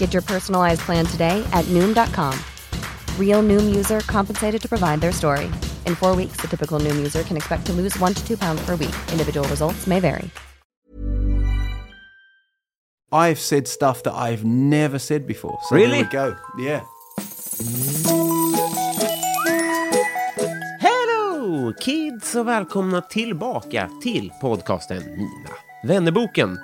Get your personalized plan today at Noom.com. Real Noom user compensated to provide their story. In four weeks, the typical Noom user can expect to lose one to two pounds per week. Individual results may vary. I've said stuff that I've never said before. So Really? There we go. Yeah. Hello kids och välkomna tillbaka till podcasten Mina vännerboken.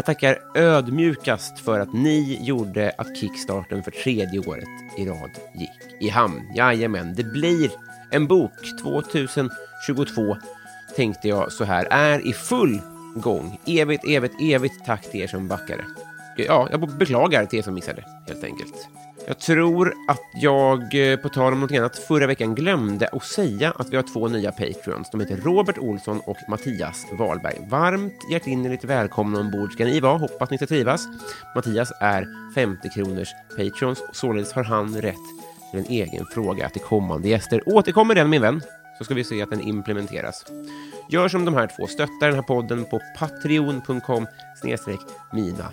Jag tackar ödmjukast för att ni gjorde att kickstarten för tredje året i rad gick i hamn. Jajamän, det blir en bok 2022 tänkte jag så här, är i full gång. Evigt, evigt, evigt tack till er som backade. Ja, jag beklagar till er som missade, helt enkelt. Jag tror att jag, eh, på tal om något annat, förra veckan glömde att säga att vi har två nya Patreons. De heter Robert Olsson och Mattias Wahlberg. Varmt hjärtinnerligt välkomna ombord ska ni vara. Hoppas ni ska trivas. Mattias är 50 kronors Patreons, således har han rätt till en egen fråga till kommande gäster. Återkommer den, min vän, så ska vi se att den implementeras. Gör som de här två, stötta den här podden på patreon.com snedstreck mina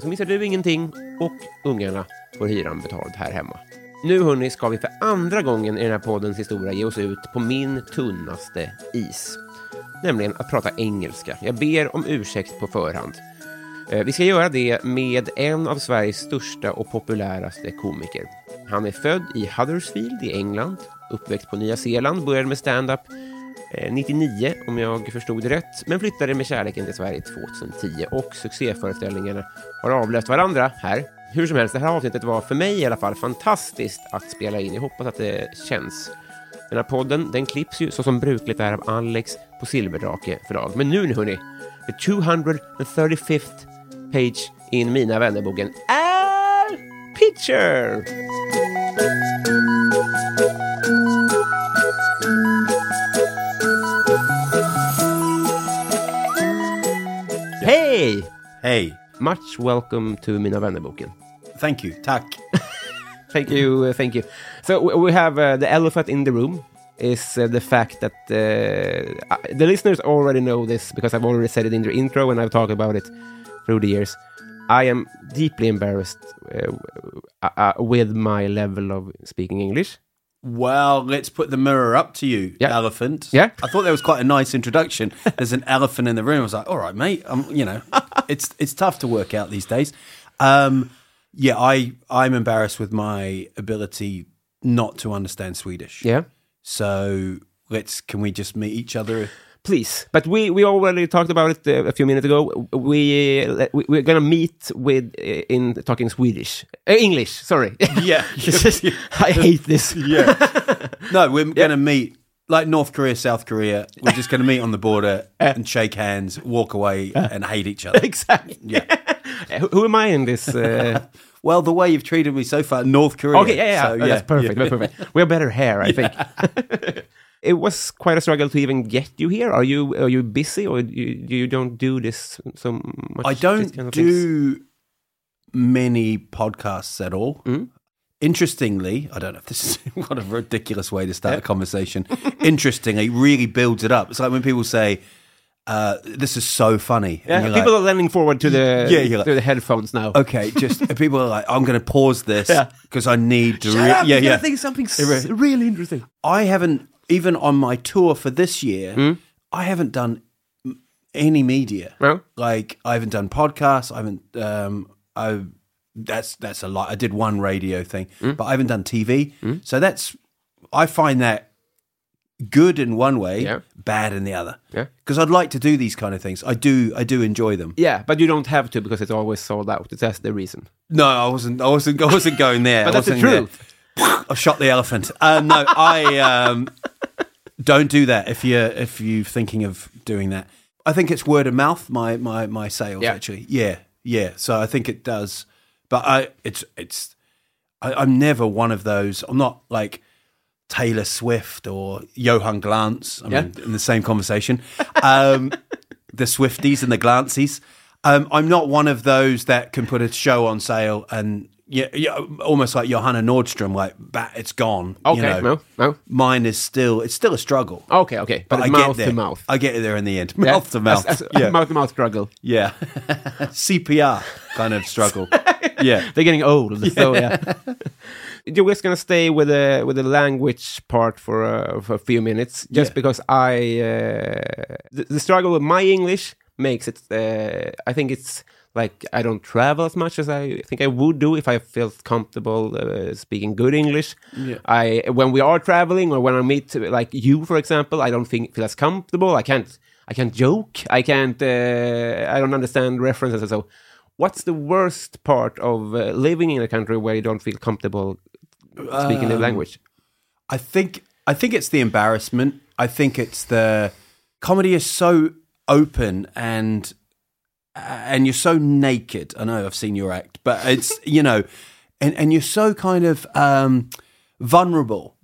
Så missar du ingenting och ungarna får hyran betald här hemma. Nu hörni ska vi för andra gången i den här poddens historia ge oss ut på min tunnaste is. Nämligen att prata engelska. Jag ber om ursäkt på förhand. Eh, vi ska göra det med en av Sveriges största och populäraste komiker. Han är född i Huddersfield i England, uppväxt på Nya Zeeland, började med stand-up eh, 99 om jag förstod det rätt, men flyttade med kärleken till Sverige 2010 och succéföreställningarna har avlöst varandra här. Hur som helst, det här avsnittet var för mig i alla fall fantastiskt att spela in. Jag hoppas att det känns. Den här podden, den klipps ju så som brukligt är av Alex på Silverdrake förlag. Men nu hörni, the 235th page in Mina vännerboken är Picture! Hej! Hej! Much welcome to Mina vännerboken. Thank you. Tack. Thank you, uh, thank you. So we have uh, the elephant in the room is uh, the fact that uh, uh, the listeners already know this because I've already said it in the intro and I've talked about it through the years. I am deeply embarrassed uh, uh, uh, with my level of speaking English. Well, let's put the mirror up to you, Yeah. elephant. Yeah. I thought that was quite a nice introduction. There's an elephant in the room. I was like, all right, mate. Um, you know, it's it's tough to work out these days. Um, yeah, I I'm embarrassed with my ability not to understand Swedish. Yeah, So let's can we just meet each other? Please. But we we already talked about it uh, a few minutes ago. We, uh, we we're gonna meet with uh, in talking Swedish, uh, English. Sorry. Yeah. I hate this. yeah. No, we're going to meet like North Korea, South Korea. We're just going to meet on the border and shake hands, walk away, and hate each other. exactly. Yeah. who, who am I in this? Uh... Well, the way you've treated me so far, North Korea. okay, yeah, yeah, So, Oh, that's perfect. yeah. That's perfect. We're better hair, I think. It was quite a struggle to even get you here. Are you are you busy, or you you don't do this so much? I don't kind of things? do many podcasts at all. Mm. Interestingly, I don't know if this is what a ridiculous way to start a conversation. Interestingly, it really builds it up. It's like when people say, uh, "This is so funny," Yeah, people like, are leaning forward to the Yeah, like- to the headphones now. Okay, just people are like, I'm going to pause this Yeah. because I need to. Shut re- up! yeah, yeah. think something really interesting. I haven't even on my tour for this year. Hmm? I haven't done any media. No? Like I haven't done podcasts. I haven't. Um, I that's that's a lot. I did one radio thing, Mm. but I haven't done TV. So that's I find that good in one way, Yeah. bad in the other. Yeah. Because I'd like to do these kind of things. I do. I do enjoy them. Yeah, but you don't have to because it's always sold out. That's the reason. No, I wasn't. I wasn't. I wasn't going there. But I that's the wasn't there. truth. I shot the elephant. Uh, no, I um, don't do that. If you're if you're thinking of doing that, I think it's word of mouth. My my my sales Yeah. actually. Yeah, yeah. So I think it does. But I it's it's I, I'm never one of those. I'm not like Taylor Swift or Johan Glans. I Yeah. mean, in the same conversation. Um, the Swifties and the Glancies. Um, I'm not one of those that can put a show on sale and yeah, yeah almost like Johanna Nordstrom, like bat, it's gone. you Okay, know. no, no. Mine is still it's still a struggle. Okay, okay. But, I it's get mouth there. to mouth. I get there in the end. Yeah? Mouth to mouth. As- as- yeah. Mouth to mouth struggle. yeah. CPR kind of struggle. yeah. They're getting old. So yeah. You're just gonna stay with the with the language part for uh, for a few minutes, just Yeah. because I uh, the, the struggle with my English makes it. Uh, I think it's like I don't travel as much as I think I would do if I felt comfortable uh, speaking good English. Yeah. I when we are traveling or when I meet like you, for example, I don't think feel as comfortable. I can't. I can't joke. I can't. Uh, I don't understand references. So, what's the worst part of uh, living in a country where you don't feel comfortable speaking the language? I think I think it's the embarrassment. I think it's the comedy is so open and and you're so naked. I know I've seen your act, but it's you know, and and you're so kind of um, vulnerable.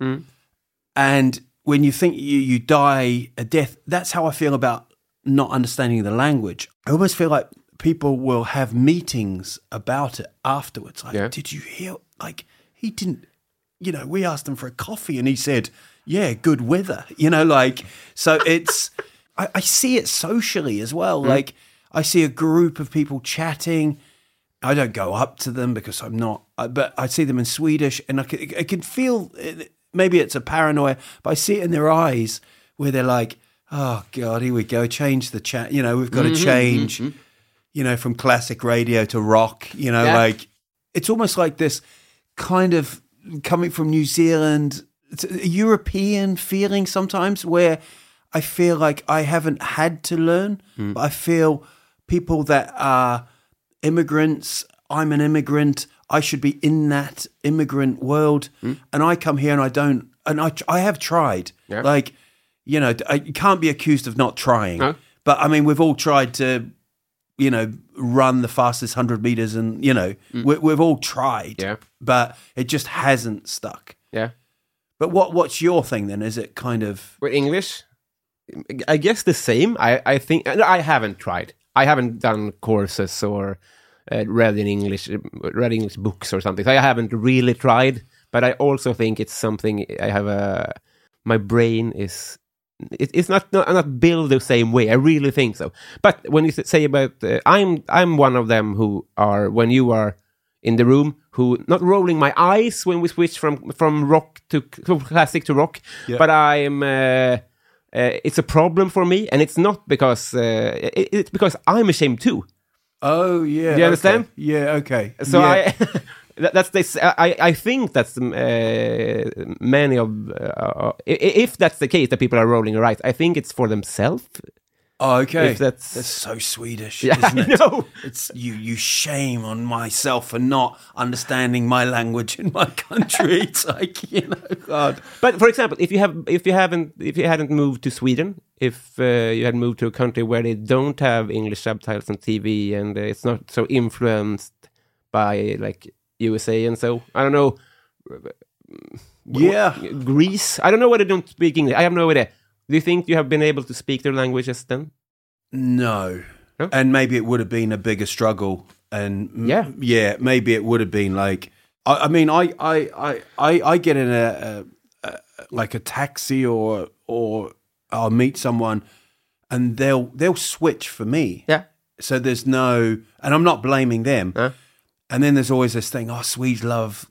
And when you think you you die a death, that's how I feel about not understanding the language. I almost feel like people will have meetings about it afterwards. Like, Yeah. did you hear? Like, he didn't you know, we asked him for a coffee and he said, yeah, good weather, you know, like, so it's, I, I see it socially as well. Like, I see a group of people chatting. I don't go up to them because I'm not, uh, but I see them in Swedish and I can, I can feel, maybe it's a paranoia, but I see it in their eyes where they're like, oh God, here we go, change the chat. You know, we've got to mm-hmm, change, mm-hmm, mm-hmm. you know, from classic radio to rock, you know, Yeah. like, it's almost like this kind of coming from New Zealand, it's a European feeling sometimes where I feel like I haven't had to learn, mm. but I feel people that are immigrants, I'm an immigrant, I should be in that immigrant world, hmm. and I come here and I don't, and I I have tried, Yeah. like you know, I, you can't be accused of not trying, No. but I mean we've all tried to you know, run the fastest 100 meters and, you know, hmm. we, we've all tried. Yeah. But it just hasn't stuck. Yeah. But what what's your thing then? Is it kind of With English, I guess the same. I, I think no, I haven't tried. I haven't done courses or uh, read in English, read English books or something. So I haven't really tried. But I also think it's something I have a. My brain is. It, it's not, not not built the same way. I really think so. But when you say about, uh, I'm I'm one of them who are when you are in the room who not rolling my eyes when we switch from from rock to, classic to rock, Yeah. but I'm. Uh, uh, it's a problem for me, and it's not because uh, it, it's because I'm ashamed too. Oh yeah. Do you understand? okay. Yeah, okay. So yeah. I. That's this. I I think that's uh, many of uh, if that's the case that people are rolling eyes. I think it's for themselves. Oh, okay. if that's- That's so Swedish, Yeah, isn't I know. It's you you shame on myself for not understanding my language in my country. It's like, you know, God. But for example, if you have if you haven't if you hadn't moved to Sweden, if uh, you had moved to a country where they don't have English subtitles on TV and uh, it's not so influenced by like USA and so I don't know. Yeah. Greece. I don't know why they don't speak English. I have no idea. Do you think you have been able to speak their languages then? No. No? And maybe it would have been a bigger struggle. And Yeah. yeah, maybe it would have been like, I, I mean, I, I, I, I, I get in a, a, a, like a taxi or, or I'll meet someone and they'll, they'll switch for me. Yeah. So there's no, and I'm not blaming them. Huh? And then there's always this thing, oh, Swedes love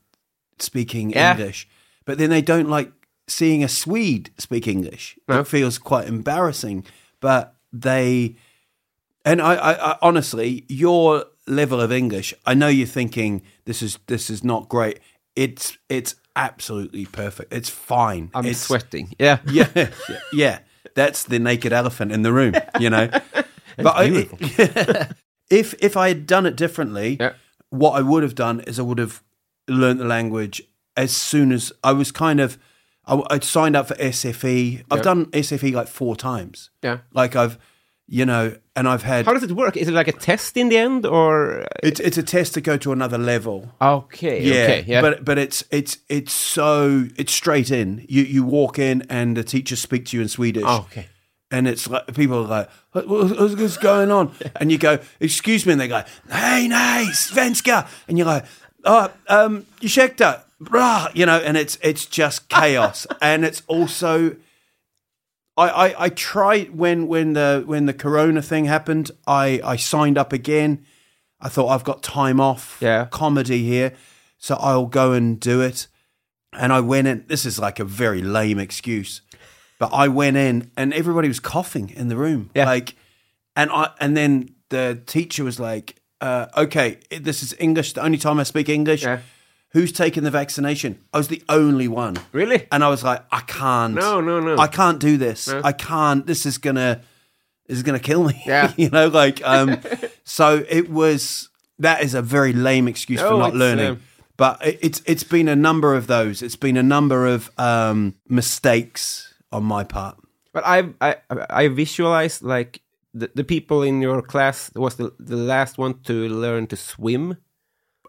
speaking Yeah. English. But then they don't like seeing a Swede speak English. No. It feels quite embarrassing. But they, and I, I, I honestly, you're level of English, I know you're thinking this is this is not great. It's it's absolutely perfect. It's fine. I'm it's, sweating. Yeah. Yeah, yeah, yeah. That's the naked elephant in the room, you know. but I, if if I had done it differently, Yeah. what I would have done is I would have learned the language as soon as I was kind of. I, I'd signed up for SFI. I've Yeah. done SFI like four times. Yeah. Like I've, you know, and I've had. How does it work? Is it like a test in the end, or it's it's a test to go to another level. okay? Yeah, okay, yeah. but but it's it's it's so it's straight in. You you walk in and the teachers speak to you in Swedish. Oh, okay. And it's like people are like, what, what- what's going on? And you go, excuse me, and they go, hey, nej, svenska, and you're like, oh, um, ursäkta, bra, you know, and it's it's just chaos, and it's also. I, I, I tried when when the when the corona thing happened, I, I signed up again. I thought I've got time off Yeah. comedy here, so I'll go and do it. And I went in. This is like a very lame excuse, but I went in and everybody was coughing in the room. Yeah. Like, and I and then the teacher was like, uh, "Okay, this is English. The only time I speak English. Yeah. Who's taken the vaccination? I was the only one. Really? And I was like, I can't. No, no, no. I can't do this. I can't. This is gonna. This is gonna kill me. Yeah. you know, like um. so it was. That is a very lame excuse for Oh, not learning. uh, but it, it's it's been a number of those. It's been a number of um mistakes on my part. But I I I visualize like the, the people in your class was the the last one to learn to swim.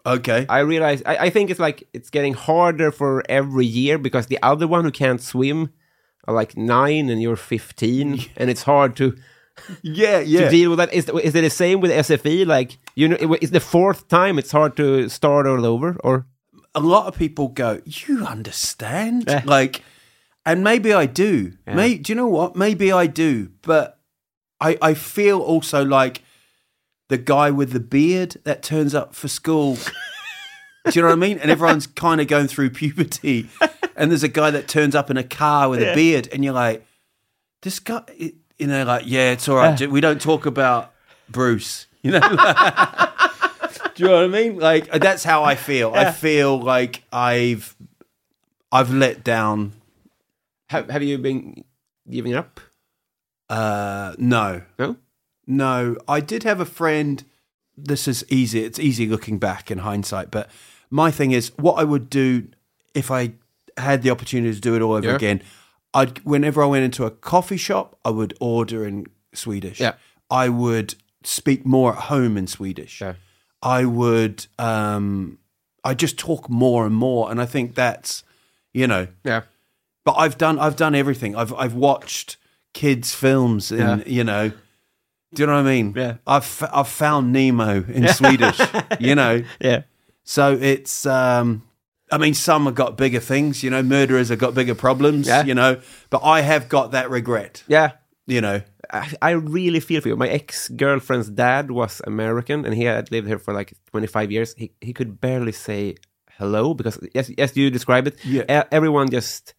Okay. I realize I, I think it's like it's getting harder for every year because the other one who can't swim are like nine and you're fifteen, and it's hard to, yeah, yeah to deal with that. Is is it the same with SFI? Like you know, it- it's the fourth time it's hard to start all over, or a lot of people go, "You understand?" Yeah. Like, and maybe I do. May do you know what? Maybe I do, but I I feel also like the guy with the beard that turns up for school. do you know what I mean? And everyone's kind of going through puberty, and there's a guy that turns up in a car with a beard, and you're like, "This guy," you know, like, "Yeah, it's all right. We don't talk about Bruce." You know. Do you know what I mean? Like that's how I feel. I feel like I've I've let down. have have you been giving up? Uh, no, No. No. I did have a friend. This is easy. It's easy looking back in hindsight. But my thing is, what I would do if I had the opportunity to do it all over Yeah. again. I'd whenever I went into a coffee shop, I would order in Swedish. Yeah. I would speak more at home in Swedish. Yeah. I would um I just talk more and more and I think that's you know Yeah. but I've done I've done everything. I've I've watched kids films in Yeah. you know do you know what I mean? Yeah. I've f- I've found Nemo in Swedish, you know. Yeah. So it's um I mean some have got bigger things, you know, murderers have got bigger problems, Yeah. you know, but I have got that regret, Yeah. you know. I, I really feel for you. My ex girlfriend's dad was American, and he had lived here for like 25 years. He he could barely say hello because, as as you describe it, Yeah. e- everyone just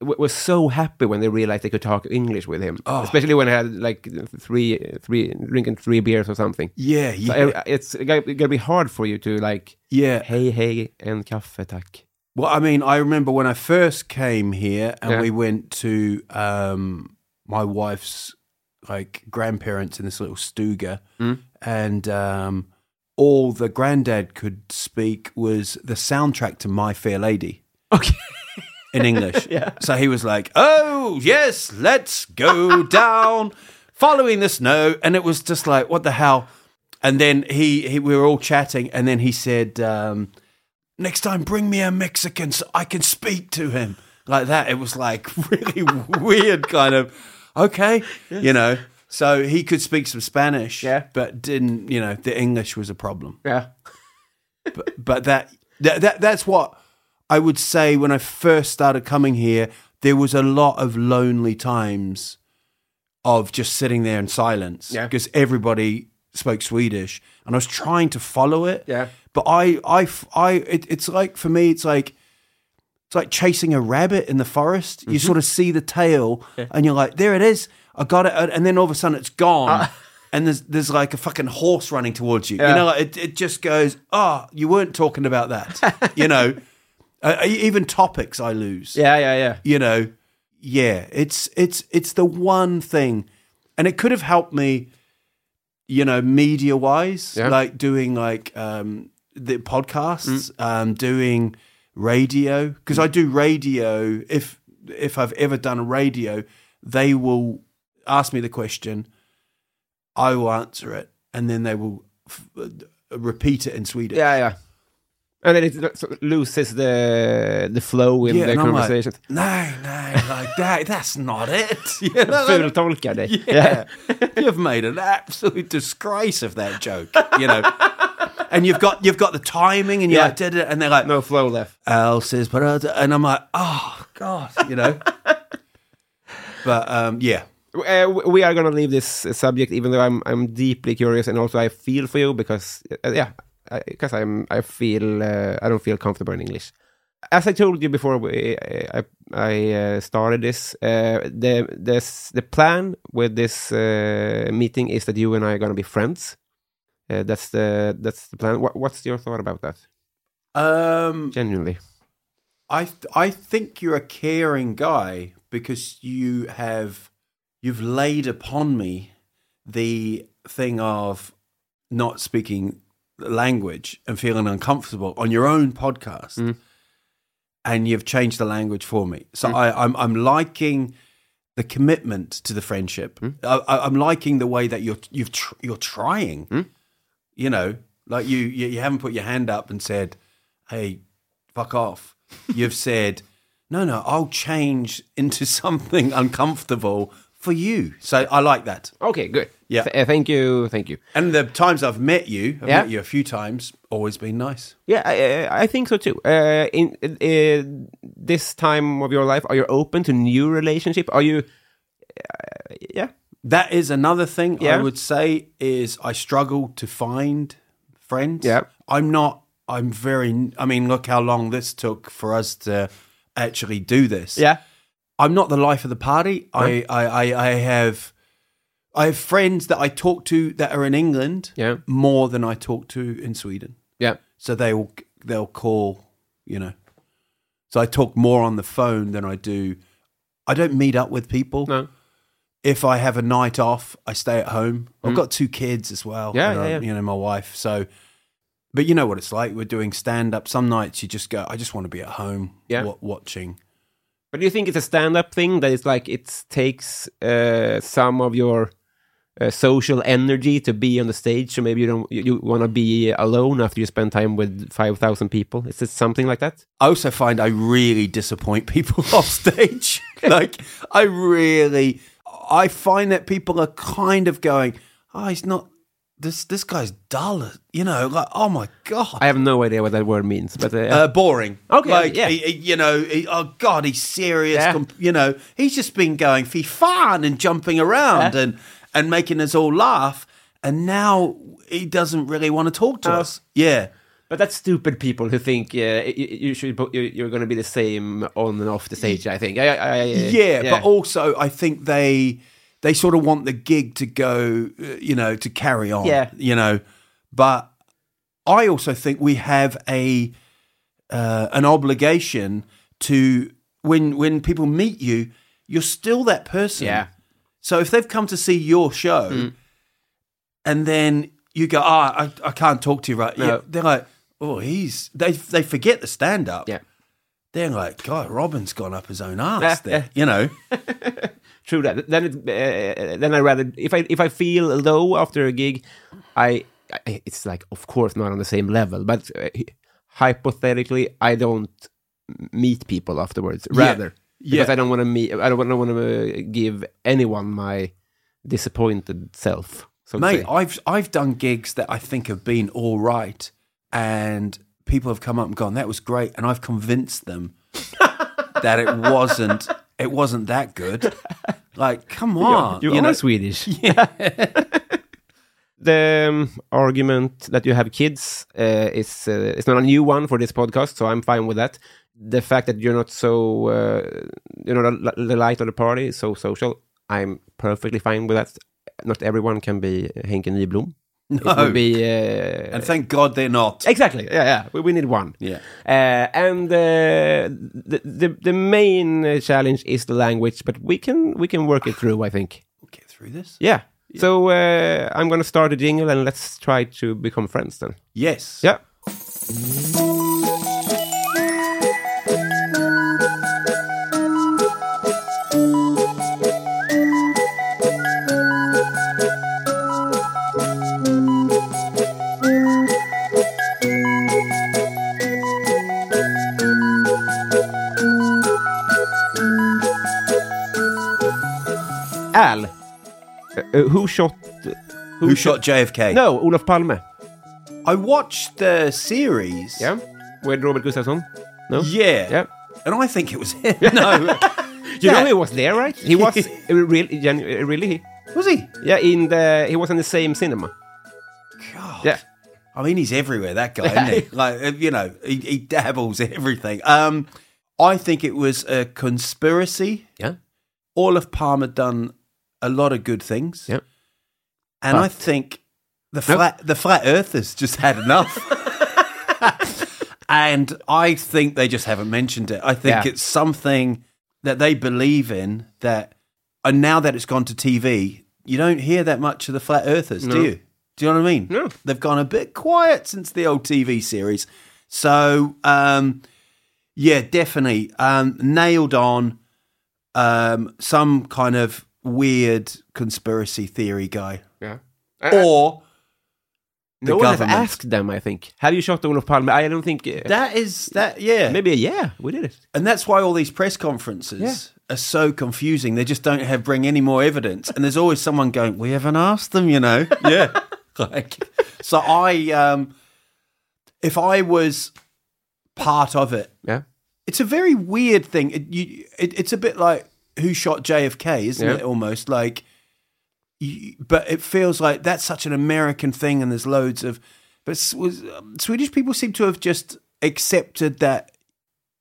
w- was so happy when they realized they could talk English with him. Especially when I had like three three drinking three beers or something. Yeah, So yeah. I- it's gonna gonna be hard for you to like, yeah. hey hey and kaffe tack. Well, I mean, I remember when I first came here and Yeah. we went to um, my wife's like grandparents in this little stuga, Mm. and um, all the granddad could speak was the soundtrack to My Fair Lady Okay. In English. yeah. So he was like, "Oh yes, let's go down, following the snow," and it was just like, "What the hell?" And then he, he we were all chatting, and then he said, um, "Next time, bring me a Mexican so I can speak to him." Like that. It was like really weird, kind of. Okay, you know. So he could speak some Spanish, Yeah. but didn't. You know, the English was a problem Yeah. but, but that, that that that's what I would say when I first started coming here. There was a lot of lonely times of just sitting there in silence Yeah. because everybody spoke Swedish, and I was trying to follow it. Yeah. but I I I it, it's like for me, it's like. It's like chasing a rabbit in the forest. Mm-hmm. You sort of see the tail, and you're like, "There it is! I got it!" And then all of a sudden, it's gone. and there's there's like a fucking horse running towards you. You know, like, it it just goes. Oh, you weren't talking about that. you know, uh, even topics I lose. Yeah, yeah, yeah. You know, yeah. It's it's it's the one thing, and it could have helped me. You know, media wise, Yeah. like doing like um the podcasts, um doing radio because I do radio. If if I've ever done a radio, they will ask me the question. I will answer it, and then they will f- uh, repeat it in Swedish. Yeah, yeah. And then it sort of loses the the flow in the and I'm like, conversation. no, no, like that. That's not it. You know? Fultolkar dig. Yeah. you've made an absolute disgrace of that joke. You know, and you've got you've got the timing, and you're Yeah. like, did it, and they're like, No flow left. Al says, but and I'm like, oh god, you know. but um, yeah, Uh, we are going to leave this subject, even though I'm I'm deeply curious, and also I feel for you because uh, yeah, because I'm I feel uh, I don't feel comfortable in English. As I told you before, we, I I uh, started this. Uh, the this the plan with this uh, meeting is that you and I are going to be friends. Uh, that's the that's the plan. What, what's your thought about that? um, Genuinely, I I think you're a caring guy because you have you've laid upon me the thing of not speaking language and feeling uncomfortable on your own podcast, mm. and you've changed the language for me. So mm. I, I'm I'm liking the commitment to the friendship. Mm. I, I, I'm liking the way that you're you've tr- you're trying. You know, like you, you you haven't put your hand up and said, "Hey, fuck off." You've said, "No, no, I'll change into something uncomfortable for you." So I like that. okay, good. Yeah. Th- thank you, thank you. And the times I've met you, I've Yeah. met you a few times, always been nice. Yeah, I, I think so too. Uh, in uh, this time of your life, are you open to new relationship? Are you? Uh, yeah, That is another thing Yeah. I would say is I struggle to find friends. Yeah. I'm not I'm very I mean look how long this took for us to actually do this. yeah, I'm not the life of the party. I, I, I, I have I have friends that I talk to that are in England Yeah. more than I talk to in Sweden. yeah, So they will they'll call, you know. So I talk more on the phone than I do I don't meet up with people no, if I have a night off, I stay at home. I've got two kids as well. Mm. Yeah, yeah, yeah. You know, my wife. So, but you know what it's like. We're doing stand up. Some nights you just go, I just want to be at home Yeah. wa- watching. But do you think it's a stand-up thing that it's like it takes uh, some of your uh, social energy to be on the stage, so maybe you don't you, you want to be alone after you spend time with five thousand people? Is it something like that? I also find I really disappoint people off stage. like, I really, I find that people are kind of going, oh, he's not, this, this guy's dull. You know, like, oh my God. I have no idea what that word means, but uh, uh, boring. Okay, like yeah. he- he- you know, he- oh god, he's serious. Yeah. com- you know, he's just been going for fun and jumping around Yeah. and and making us all laugh. And now he doesn't really want to talk to Oh. us. Yeah, But that's stupid people who think uh, you, you should you're going to be the same on and off the stage. I think. I, I, I- yeah, But also, I think they they sort of want the gig to go, uh, you know, to carry on. Yeah. you know. But I also think we have a uh, an obligation to when when people meet you, you're still that person. yeah, So if they've come to see your show, Mm. and then you go, "Ah, I, I can't talk to you right," No. yeah, they're like, "Oh, he's." They they forget the stand up. yeah. They're like, "God, Robin's gone up his own ass." Yeah, there. yeah. You know. True that. Then it, uh, then I rather if I if I feel low after a gig, I, I it's like of course not on the same level, but uh, hypothetically I don't meet people afterwards. Yeah. Rather because Yeah. I don't want to meet. I don't want to want to give anyone my disappointed self. So Mate. I've I've done gigs that I think have been all right, and people have come up and gone, "That was great," and I've convinced them that it wasn't it wasn't that good. Like, come on, you, you know, Swedish. Yeah. the um, argument that you have kids uh, is uh, it's not a new one for this podcast, so I'm fine with that. The fact that you're not so uh, you know the, the light of the party, so social, I'm perfectly fine with that. not everyone can be Henke Nyblom. It No. would be uh, And thank God they're not. exactly. Yeah, yeah. We, we need one. Yeah. Uh, and uh, the, the the main uh, challenge is the language, but we can we can work it through. I think. We'll get through this. Yeah. So uh, I'm going to start a jingle and let's try to become friends then. Yes. Yeah. Uh, who shot? Who shot JFK? No, Olof Palme. I watched the series. Yeah, with Robert Gustafsson. No. Yeah. Yeah. And I think it was him. no. You Yeah. know he was there, right? He was uh, really, genu- uh, really. Was he? Yeah, in the he was in the same cinema. God. Yeah. I mean, he's everywhere, that guy, isn't he? Like, uh, you know, he, he dabbles in everything. Um, I think it was a conspiracy. Yeah. Olaf Palmer done a lot of good things. Yeah. And I think the flat the flat earthers just had enough. and I think they just haven't mentioned it. I think Yeah. it's something that they believe in that and now that it's gone to TV, you don't hear that much of the flat earthers, No. do you? Do you know what I mean? No. They've gone a bit quiet since the old TV series. So um yeah, definitely. Um nailed on um some kind of weird conspiracy theory guy. Yeah. Or no the one has government. asked them. I think. Have you shot Olof Palme? I don't think. Uh, that is that yeah. maybe a yeah, we did it. And that's why all these press conferences Yeah. are so confusing. They just don't have bring any more evidence. And there's always someone going, We haven't asked them, you know. Yeah. like so I um if I was part of it, Yeah. it's a very weird thing. It, you, it, it's a bit like who shot JFK, isn't Yeah. it? Almost like, you, but it feels like that's such an American thing, and there's loads of. But was, um, Swedish people seem to have just accepted that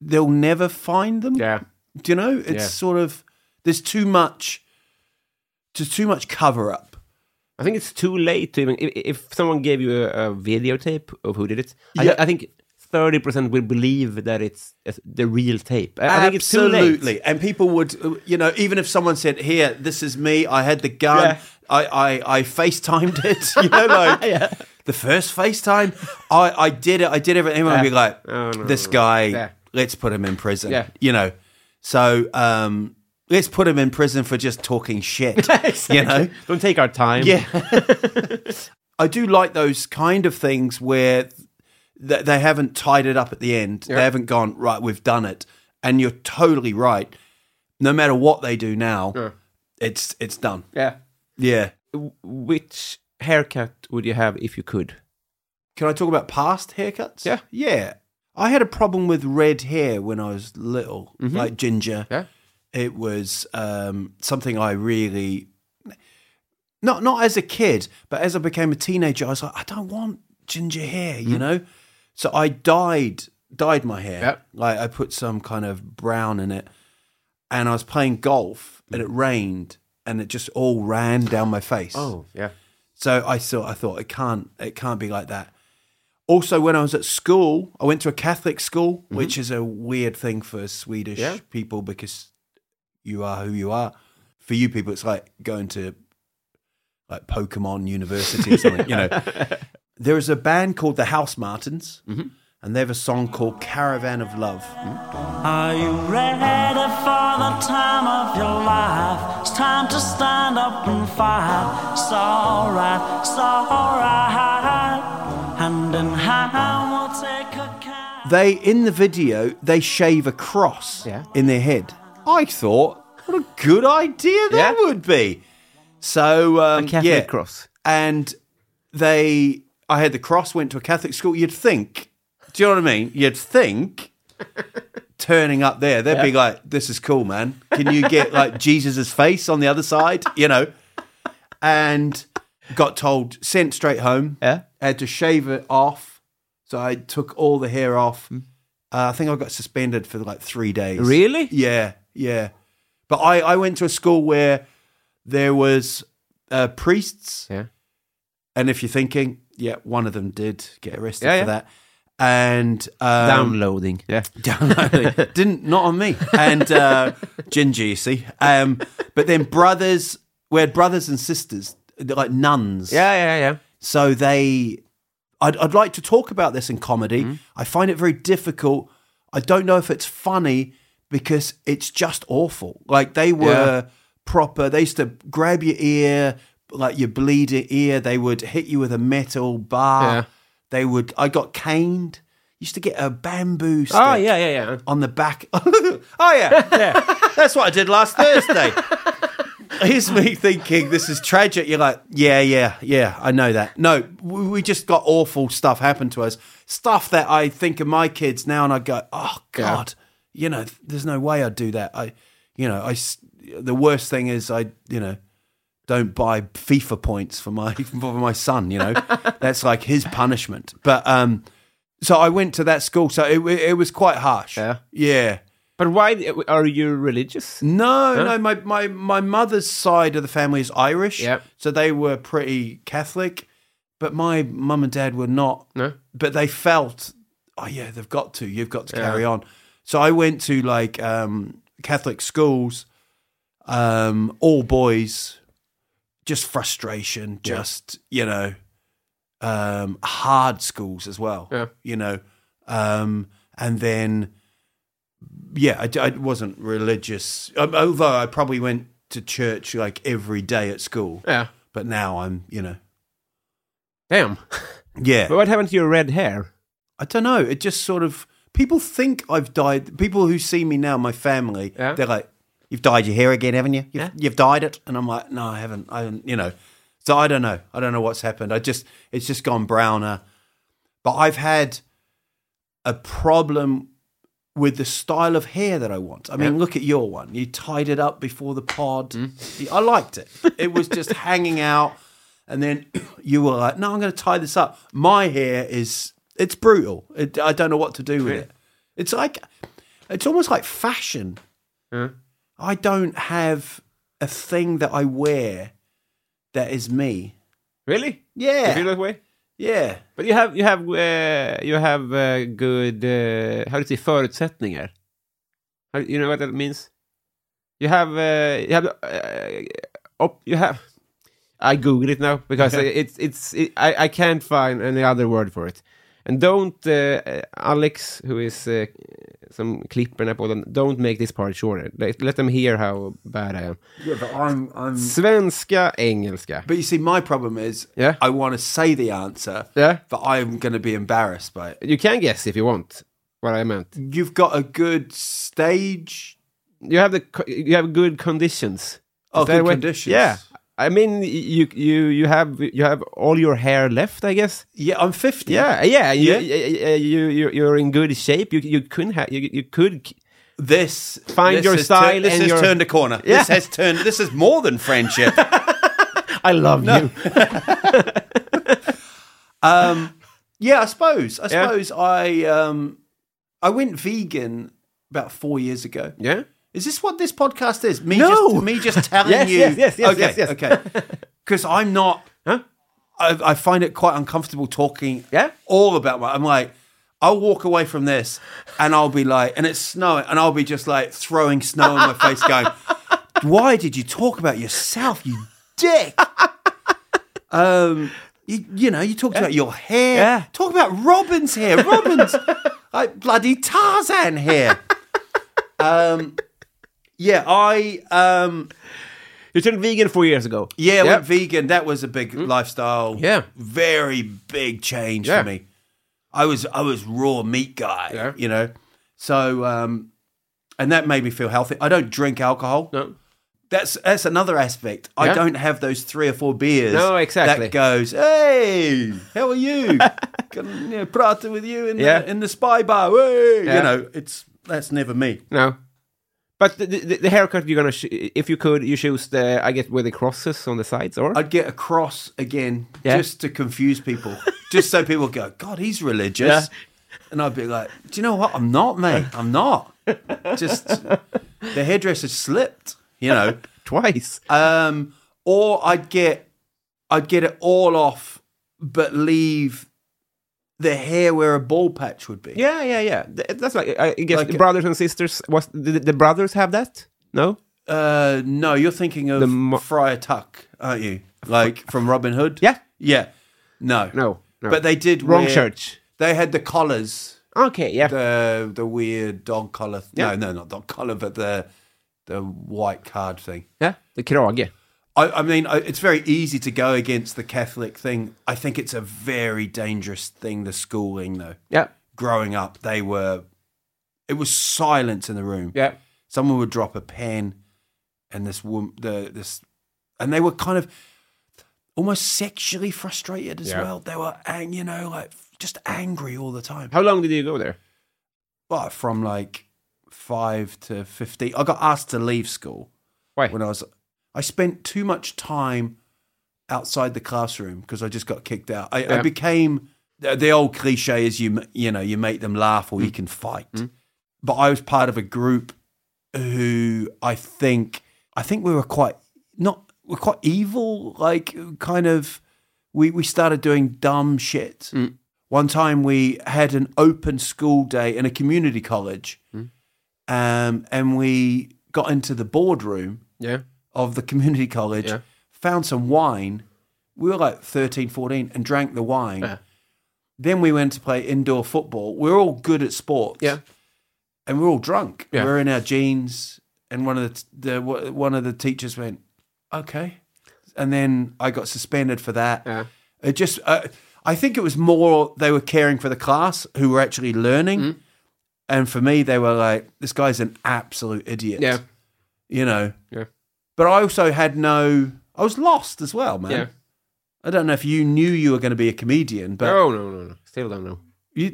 they'll never find them. Yeah. Do you know? It's Yeah. sort of there's too much, just too much cover up. I think it's too late to even. If, if someone gave you a, a videotape of who did it, Yeah. I, I think thirty percent will believe that it's uh, the real tape. I, I think it's too late. Absolutely. And people would, you know, even if someone said, "Here, this is me. I had the gun. Yeah. I, I, I FaceTimed it." You know, like the first FaceTime, I, I did it. I did everything. Everyone would be like, Oh, no, "This no. guy, Yeah. let's put him in prison." Yeah. You know, so um, let's put him in prison for just talking shit. You know. Don't take our time. Yeah. I do like those kind of things where th- they haven't tied it up at the end. They haven't gone, right, we've done it. And you're totally right. No matter what they do now, it's it's done. Yeah. Yeah. Which haircut would you have if you could? Can I talk about past haircuts? Yeah. Yeah. I had a problem with red hair when I was little, like ginger. Yeah. It was um, something I really not not as a kid, but as I became a teenager, I was like, I don't want ginger hair, you know. So I dyed dyed my hair. Yep. Like I put some kind of brown in it, and I was playing golf, and it rained, and it just all ran down my face. Oh, yeah. So I thought I thought it can't it can't be like that. Also, when I was at school, I went to a Catholic school, mm-hmm. which is a weird thing for Swedish Yeah. people because you are who you are. For you people, it's like going to like Pokemon University or something. you know, there is a band called the Housemartins, and they have a song called "Caravan of Love." Are you ready for the time of your life? It's time to stand up and fight. It's alright, it's alright. Hand in hand, we'll take a count. They in the video they shave a cross Yeah. in their head. I thought, what a good idea that Yeah. would be. So um, A Catholic yeah. cross. and they, I had the cross. Went to a Catholic school. You'd think, do you know what I mean? You'd think. Turning up there, they'd be like, "This is cool, man. Can you get like Jesus's face on the other side?" You know, and got told sent straight home. Yeah. had to shave it off, so I took all the hair off. Uh, I think I got suspended for like three days. Really? Yeah, yeah. But I, I went to a school where there was uh, priests. Yeah. And if you're thinking, yeah, one of them did get arrested Yeah, for yeah. that. And um, Downloading. Yeah. downloading. Didn't not on me. And uh, Ginger, you see. Um, but then brothers, we had brothers and sisters, like nuns. Yeah, yeah, yeah. So they, I'd, I'd like to talk about this in comedy. Mm-hmm. I find it very difficult. I don't know if it's funny because it's just awful. Like they were proper. They used to grab your ear, like your bleeding ear. They would hit you with a metal bar. Yeah. They would. I got caned. Used to get a bamboo oh, stick Oh, yeah, yeah, yeah. on the back. oh yeah, yeah. That's what I did last Thursday. Here's me thinking this is tragic. You're like, yeah, yeah, yeah. I know that. No, we we just got awful stuff happen to us. Stuff that I think of my kids now, and I go, oh god, you know, there's no way I'd do that. I, you know, I. The worst thing is I, you know, don't buy FIFA points for my for my son. You know, that's like his punishment. But um, so I went to that school. So it it was quite harsh. Yeah. yeah. But why are you religious? No, no. My, my my mother's side of the family is Irish. Yep. So they were pretty Catholic, but my mum and dad were not. No. But they felt, oh yeah, they've got to. You've got to Yeah. carry on. So I went to like um, Catholic schools, um, all boys, just frustration, just you know, um, hard schools as well. Yeah. You know, um, and then yeah, I, I wasn't religious, um, although I probably went to church like every day at school. Yeah. But now I'm, you know, Damn. yeah. But what happened to your red hair? I don't know. It just sort of people think I've died. People who see me now, my family, Yeah. they're like, "You've dyed your hair again, haven't you? You've, Yeah. you've dyed it," and I'm like, "No, I haven't. I haven't." You know, so I don't know. I don't know what's happened. I just it's just gone browner. But I've had a problem with the style of hair that I want. I mean, Yeah. look at your one. You tied it up before the pod. Mm. I liked it. It was just hanging out. And then you were like, no, I'm going to tie this up. My hair is, it's brutal. It, I don't know what to do with it. It's like, it's almost like fashion. Yeah. I don't have a thing that I wear that is me. Really? Yeah. You feel that way? Yeah. But you have you have uh, you have uh, good uh, how do you say förutsättningar? How, you know what that means? You have uh, you have uh, op, you have. I googled it now because it's it's it, I I can't find any other word for it. And don't uh, Alex, who is uh, some klipperna på den, don't make this part shorter. Let, let them hear how bad I am. Yeah, but I'm, I'm. Svenska, engelska. But you see, my problem is, Yeah. I want to say the answer, Yeah. but I'm going to be embarrassed by it. You can guess if you want what I meant. You've got a good stage. you have the you have good conditions. Oh, good conditions. Yeah, I mean you you you have you have all your hair left, I guess. Yeah, I'm 50. Yeah, yeah, you, Yeah. You, you you you're in good shape. You you couldn't have you, you could. This Find this your style tur- this has your- turned a corner. Yeah. This has turned. This is more than friendship. I love you. um, yeah, I suppose. I Yeah. I um, I went vegan about four years ago. Yeah. Is this what this podcast is? Me No. just me just telling Yes, you. yes, yes, yes, okay, yes, yes. okay. Because I'm not. Huh? I, I find it quite uncomfortable talking. Yeah? All about my. I'm like, I'll walk away from this, and I'll be like, and it's snowing, and I'll be just like throwing snow in my face, going, "Why did you talk about yourself, you dick?" um. You, you know, you talked about your hair. Yeah. Talk about Robin's hair. Robin's like bloody Tarzan hair. Um, yeah, I um, You turned vegan four years ago. yeah, I went vegan. That was a big lifestyle. Yeah. very big change Yeah. for me. I was I was raw meat guy. Yeah. You know, so um, and that made me feel healthy. I don't drink alcohol. No. That's that's another aspect. I Yeah. don't have those three or four beers. No, exactly. That goes, hey, how are you? Can you know, prata with you in Yeah. the in the spy bar. Hey, Yeah. you know, it's that's never me. No. But the, the, the haircut you're gonna, sh- if you could, you choose the, I get with the crosses on the sides, or I'd get a cross again Yeah. just to confuse people, just so people go, God, he's religious. Yeah. And I'd be like, Do you know what? I'm not, mate. I'm not. Just the hairdresser slipped, you know. twice. Um, or I'd get I'd get it all off, but leave the hair where a ball patch would be. Yeah, yeah, yeah. That's like I guess Like- the brothers and sisters. Was the, the brothers have that? No. Uh, no, you're thinking of The Friar Tuck, aren't you? Like from Robin Hood. Yeah. yeah. No, No. no. But they did wrong wear- church. They had the collars, Okay. Yeah. the the weird dog collar. Yeah. No, no, not dog collar, but the the white card thing. yeah. The krage. I, I mean, I, it's very easy to go against the Catholic thing. I think it's a very dangerous thing. The schooling, though, Yeah. growing up, they were. It was silence in the room. Yeah. Someone would drop a pen, and this woman, the this, and they were kind of almost sexually frustrated as Yeah. well. They were, ang- you know, like just angry all the time. How long did you go there? Well, from like five to fifteen, I got asked to leave school Why? when I was. I spent too much time outside the classroom because I just got kicked out. I, I became the the old cliche is you you know you make them laugh or you mm. can fight. Mm. But I was part of a group who I think I think we were quite not we're quite evil. Like kind of we we started doing dumb shit. Mm. One time we had an open school day in a community college, um, and we got into the boardroom Yeah. Of the community college, Yeah. found some wine. We were like 13, 14 and drank the wine. Yeah. Then we went to play indoor football. We are all good at sports. Yeah. And we are all drunk. Yeah. We are in our jeans. And one of the, the one of the teachers went, okay. And then I got suspended for that. Yeah. It just, uh, I think it was more they were caring for the class who were actually learning. Mm-hmm. And for me, they were like, this guy's an absolute idiot. Yeah. You know, Yeah. But I also had no. I was lost as well, man. Yeah. I don't know if you knew you were going to be a comedian, but No, no, no, no. Still don't know. you,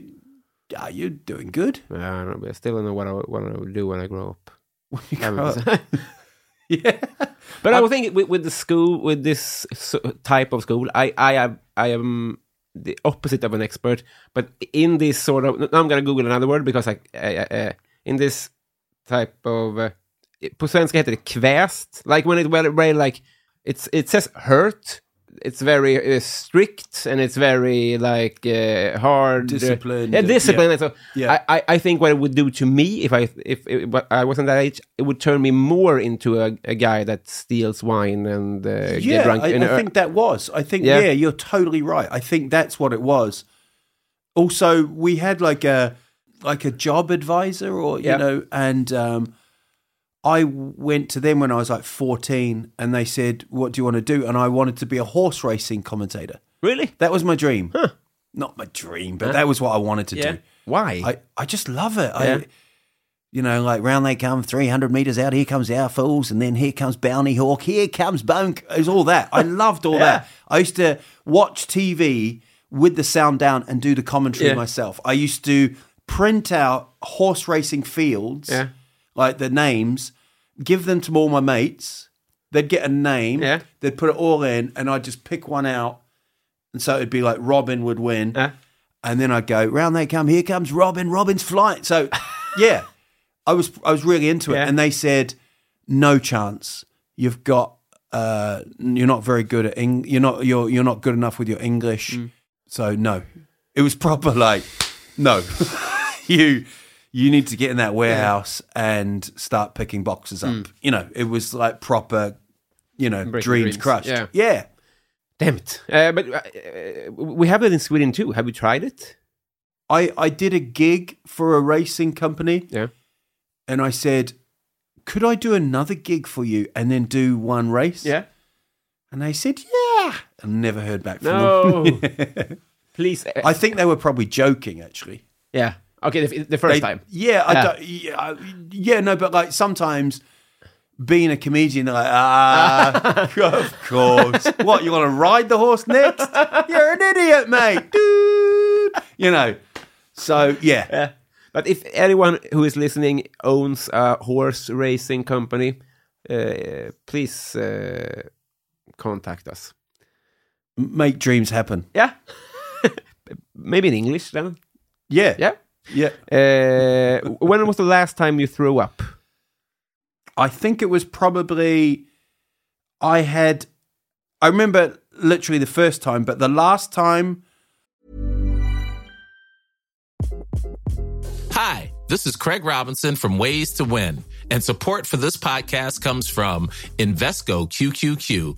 yeah, you're doing good. Yeah, I don't know. I still don't know what I what I would do when I grow up. When you grow up. yeah, But I would think with, with the school, with this type of school, I, I am, I am the opposite of an expert. But in this sort of, now I'm going to Google another word because I, I, I, in this type of, uh, på svenska heter det kväst. Like when it, well, very like, it's, it says hurt. It's very uh, strict and it's very like uh, hard. Disciplined, yeah, discipline. yeah. So Yeah. I, I, I think what it would do to me if I if, if I wasn't that age, it would turn me more into a, a guy that steals wine and uh, get yeah. drunk. I, in I think that was. I think Yeah. yeah. you're totally right. I think that's what it was. Also, we had like a like a job advisor, or you Yeah. know, and um, I went to them when I was like 14, and they said, "What do you want to do?" And I wanted to be a horse racing commentator. really? That was my dream. Not my dream, but that was what I wanted to do. Why? I, I just love it. Yeah. I, you know, like round they come, 300 metres out, here comes our fools, and then here comes Bounty Hawk, here comes Bone. It was all that. I loved all that. I used to watch TV with the sound down and do the commentary Yeah. myself. I used to print out horse racing fields, Yeah. like the names, give them to all my mates. They'd get a name, Yeah. they'd put it all in, and I'd just pick one out. And so it'd be like Robin would win. Yeah. And then I'd go, round they come, here comes Robin, Robin's flying. So yeah, I was I was really into it. Yeah. And they said, No chance. You've got uh you're not very good at Eng- you're not you're you're not good enough with your English. Mm. So no. It was proper like, no. you you need to get in that warehouse and start picking boxes up. You know, it was like proper, you know, Mm. Dreams, dreams. crushed. Yeah. yeah. Damn it! Uh, but uh, we have it in Sweden too. Have you tried it? I, I did a gig for a racing company Yeah. and I said, Could I do another gig for you and then do one race? Yeah. And they said, Yeah. And never heard back from No. them. Please. uh, I think they were probably joking actually. yeah. Okay. The, the first They- time. Yeah, I Yeah. Don't, yeah, I- yeah, no, but like sometimes being a comedian, they're like, ah, of course. what, you want to ride the horse next? You're an idiot, mate. Dude. You know. So yeah. Yeah. But if anyone who is listening owns a horse racing company, uh, please uh, contact us. Make dreams happen. Yeah. Maybe in English then. Yeah. Yeah. Yeah. Uh, when was the last time you threw up? I think it was probably I had I remember literally the first time, but the last time, Hi, this is Craig Robinson from Ways to Win, and support for this podcast comes from Invesco QQQ,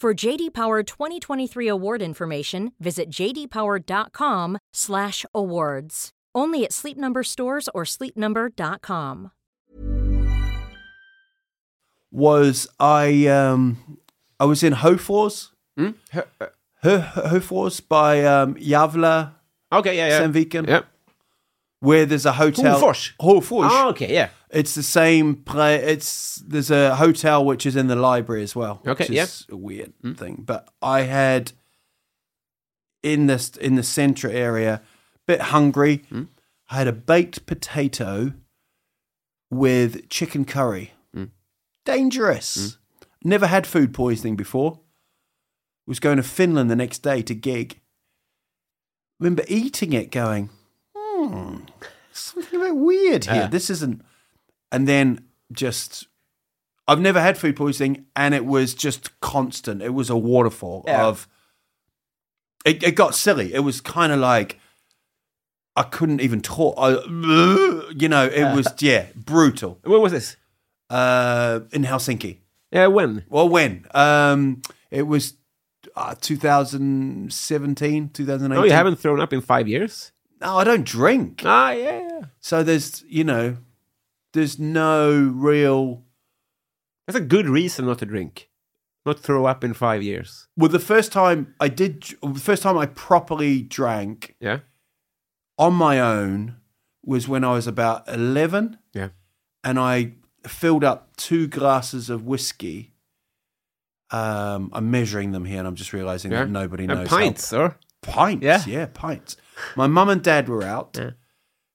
For JD Power 2023 award information, visit jdpower.com/awards. Only at Sleep Number stores or sleepnumber.com. was I um I was in Hofors, Mm? Hofors by um, Gävle Okay, yeah, yeah. Sandviken, Yeah. Where there's a hotel. Hofors? Hofors. Oh, okay, yeah. It's the same play. It's there's a hotel which is in the library as well. Okay, which yeah. a weird thing. But I had in this in the centre area, bit hungry. Hmm. I had a baked potato with chicken curry. Hmm. Dangerous. Hmm. Never had food poisoning before. Was going to Finland the next day to gig. Remember eating it, going, hmm, something a bit weird here. Yeah. This isn't. And then just, I've never had food poisoning, and it was just constant. It was a waterfall Yeah. of. It, it got silly. It was kind of like I couldn't even talk. I, you know, it was yeah brutal. When was this? Uh, in Helsinki. Yeah, when? Well, when? Um, it was uh, 2017, 2018. Oh, you haven't thrown up in five years? No, I don't drink. Ah, yeah. So there's, you know, there's no real. That's a good reason not to drink. Not throw up in five years. Well, the first time I did, the first time I properly drank Yeah. on my own was when I was about 11 Yeah. and I filled up two glasses of whiskey. Um, I'm measuring them here and I'm just realizing Yeah. that nobody And knows. how- pints, or? Pints, Yeah. yeah, pints. My mum and dad were out. Yeah.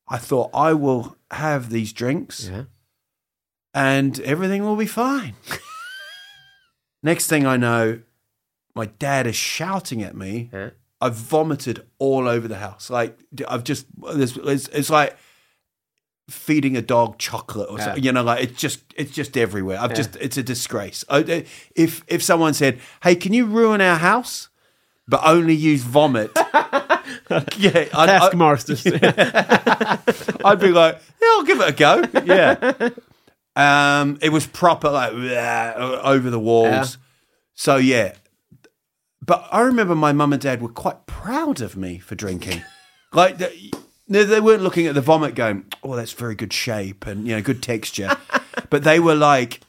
I thought I will have these drinks Yeah. and everything will be fine. Next thing I know, my dad is shouting at me. Yeah. I've vomited all over the house. Like I've just it's, it's like feeding a dog chocolate or Yeah. something. You know, like it's just it's just everywhere. I've just it's a disgrace. I, if if someone said, "Hey, can you ruin our house?" But only use vomit. yeah, I'd, I'd, Taskmasters. I'd be like, yeah, I'll give it a go. Yeah. Um, it was proper like "Bleh," over the walls. So yeah, but I remember my mum and dad were quite proud of me for drinking. like they, they weren't looking at the vomit going, "Oh, that's very good shape and you know good texture," but they were like,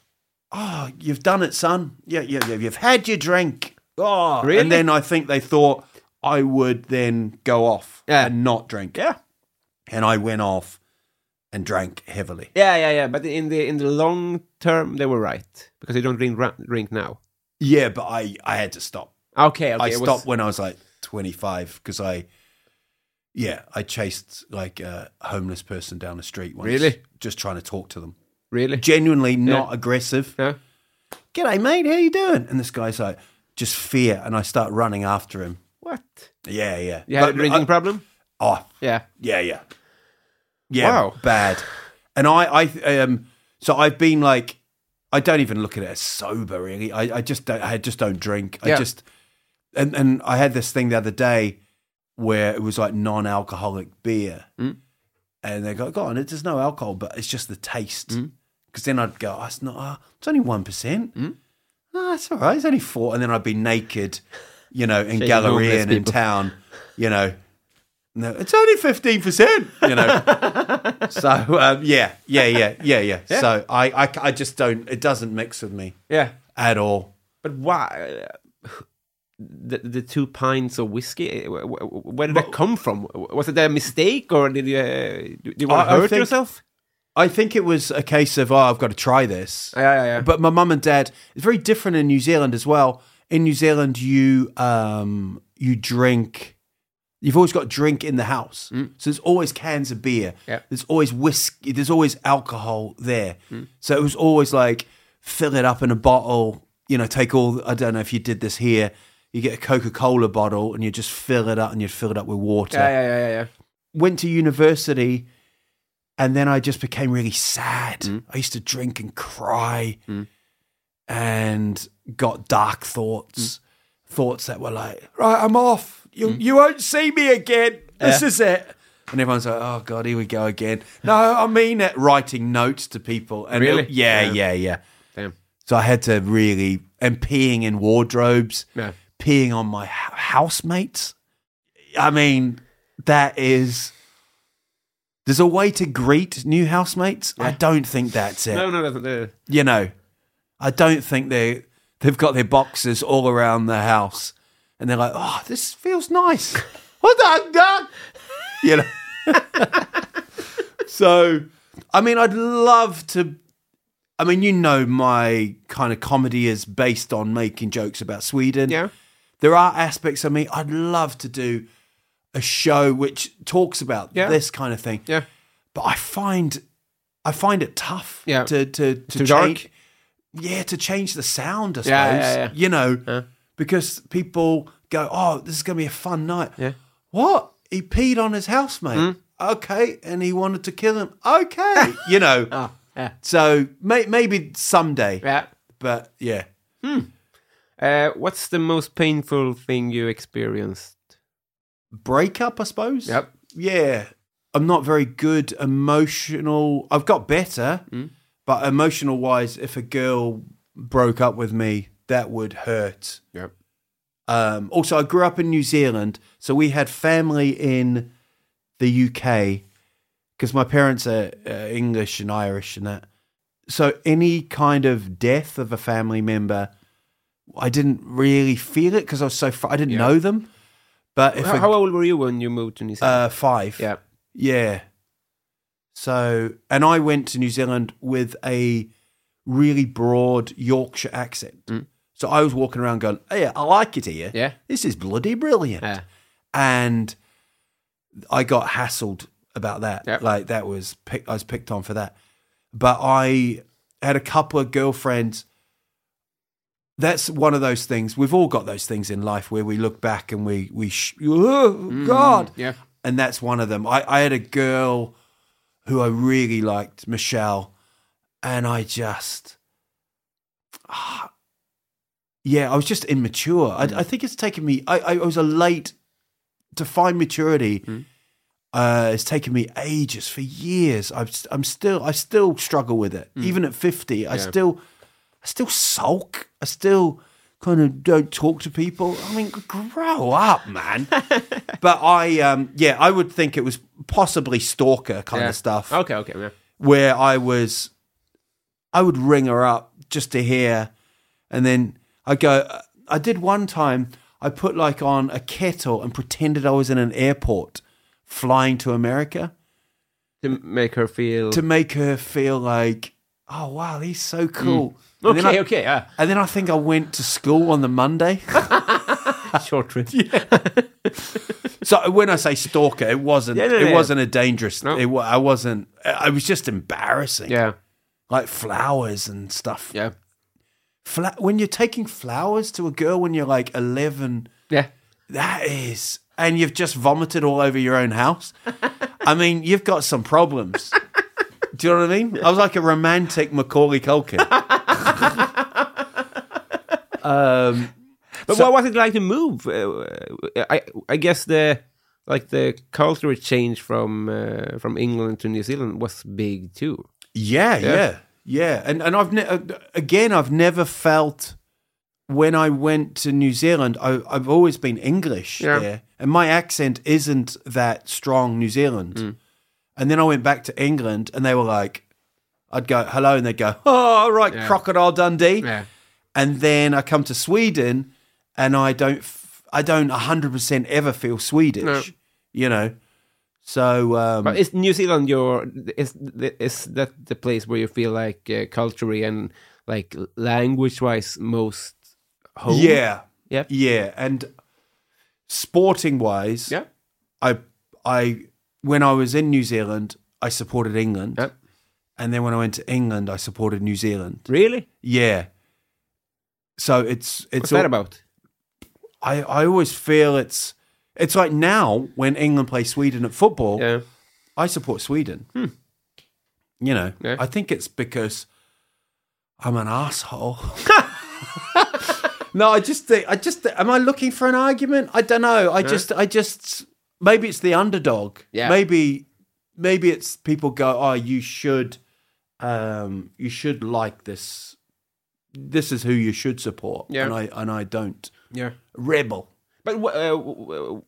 "Oh, you've done it, son. Yeah, yeah, yeah. You've had your drink." Oh, Really? and then I think they thought I would then go off Yeah. and not drink. yeah. and I went off and drank heavily. Yeah, yeah, yeah. But in the in the long term, they were right because you don't drink drink now. Yeah, but I I had to stop. Okay, okay. I it was- stopped when I was like 25 because I, yeah, I chased like a homeless person down the street once. Really? Just trying to talk to them. really. Genuinely not Yeah. aggressive. Yeah. G'day, mate. How you doing? And this guy's like, just fear. And I start running after him. What? Yeah, yeah. You had a drinking I- problem? Oh, Yeah. Yeah, yeah, yeah. Wow. bad. And I, I, um, so I've been like, I don't even look at it as sober. Really, I, I just don't. I just don't drink. I just, and and I had this thing the other day where it was like non-alcoholic beer, Mm. and they go, "Go on, there's no alcohol, but it's just the taste." Mm. Because then I'd go, oh, "It's not. Oh, it's only one percent. Oh, it's all right. It's only four. And then I'd be naked, you know, in Shaking Galleria and in people. town, you know, No, it's only fifteen percent. You know. so um, yeah, yeah, yeah, yeah, yeah. So I, I, I just don't. It doesn't mix with me Yeah. at all. But why? uh, The, the two pints of whiskey, uh, wh- wh- where did that come from? Was it a mistake, or did you, uh, did you want I- I to hurt think- yourself? I think it was a case of oh, I've got to try this. Yeah, yeah, yeah. But my mum and dad, it's very different in New Zealand as well. In New Zealand, you um you drink. You've always got drink in the house, so there's always cans of beer. Yeah. There's always whiskey. There's always alcohol there. So it was always like fill it up in a bottle. You know, take all. I don't know if you did this here. You get a Coca Cola bottle and you just fill it up and you fill it up with water Yeah, yeah, yeah, yeah, yeah. went to university and then I just became really sad. Mm. I used to drink and cry and got dark thoughts. Mm. Thoughts that were like, right, I'm off. You you won't see me again. This is it. And everyone's like, oh God, here we go again. No, I mean it. Writing notes to people. And Really? it- yeah, Yeah. yeah, yeah. Damn. So I had to really, and peeing in wardrobes, Yeah. peeing on my housemates. I mean, that is. There's a way to greet new housemates. I don't think that's it. No, no, that's uh, You know, I don't think they they've got their boxes all around the house, and they're like, "Oh, this feels nice." what the duck? You know. so, I mean, I'd love to. I mean, you know, my kind of comedy is based on making jokes about Sweden. yeah. There are aspects of me I'd love to do a show which talks about Yeah. this kind of thing. Yeah. But I find I find it tough Yeah. to to to change dark? yeah, to change the sound, I suppose. Yeah, yeah. You know, because people go, "Oh, this is going to be a fun night." Yeah. Hmm? What? He peed on his housemate. Okay, and he wanted to kill him. Okay, you know. Oh, yeah. So may, maybe someday. Yeah. But yeah, Uh, what's the most painful thing you experienced? Breakup, I suppose. Yep. Yeah, I'm not very good emotional. I've got better, Hmm? but emotional wise, if a girl broke up with me, that would hurt. Yep. Um, also, I grew up in New Zealand, so we had family in the UK because my parents are uh, English and Irish and that. So any kind of death of a family member, I didn't really feel it because I was so far, I didn't Yeah. know them. But How, a- how old were you when you moved to New Zealand? uh, five, yeah. yeah. So, and I went to New Zealand with a really broad Yorkshire accent. So I was walking around going, "Yeah, I like it here. Mm. Yeah. this is bloody brilliant." Yeah. And I got hassled about that. Yeah. Like that was pick, I was picked on for that. But I had a couple of girlfriends. That's one of those things. We've all got those things in life where we look back and we we sh- oh, God, Yeah. and that's one of them. I, I had a girl who I really liked, Michelle, and I just, ah, yeah, I was just immature. I, I think it's taken me. I, I was a late to find maturity. Uh, it's taken me ages for years. I'm, I'm still, I still struggle with it. Even at fifty, I still, I still sulk. I still kind of don't talk to people. I mean, grow up, man. but I, um, yeah, I would think it was possibly stalker kind yeah. of stuff Okay, okay. Yeah. where I was, I would ring her up just to hear, and then I go. I did one time. I put like on a kettle and pretended I was in an airport flying to America To make her feel. to make her feel like, oh wow, he's so mm. cool. And then okay, I- okay. Yeah. And then I think I went to school on the Monday. Short trip. So when I say stalker, it wasn't. Yeah, no, it yeah. wasn't a dangerous. No. It, I wasn't. I was just embarrassing. Yeah. like flowers and stuff. Yeah. Fla- when you're taking flowers to a girl when you're like 11, Yeah. that is, and you've just vomited all over your own house. I mean, you've got some problems. Do you know what I mean? I was like a romantic Macaulay Culkin. um, But So- what was it like to move? Uh, I I guess the like the cultural change from uh, from England to New Zealand was big too. yeah, Yeah. yeah, yeah, And and I've uh, again, I've never felt when I went to New Zealand, I, I've always been English Yeah. there, and my accent isn't that strong New Zealand. Mm. And then I went back to England, and they were like, I'd go hello, and they'd go, oh, all right, Yeah. crocodile Dundee. Yeah. And then I come to Sweden, and I don't, f- I don't hundred percent ever feel Swedish. No. You know, so um, But is New Zealand your is is that the place where you feel like uh, culturally and like language wise most home? yeah, Yeah. yeah, and sporting wise, Yeah. I I when I was in New Zealand, I supported England. Yeah. And then when I went to England, I supported New Zealand. Really? Yeah. So it's it's What's that about? I I always feel it's it's like now when England play Sweden at football, Yeah. I support Sweden. Hmm. You know, Yeah. I think it's because I'm an asshole. no, I just think I just am I looking for an argument? I don't know. I just I just maybe it's the underdog. Yeah. Maybe maybe it's people go, "Oh, you should um you should like this. This is who you should support." Yeah. And I and I don't. Yeah. Rebel. But uh,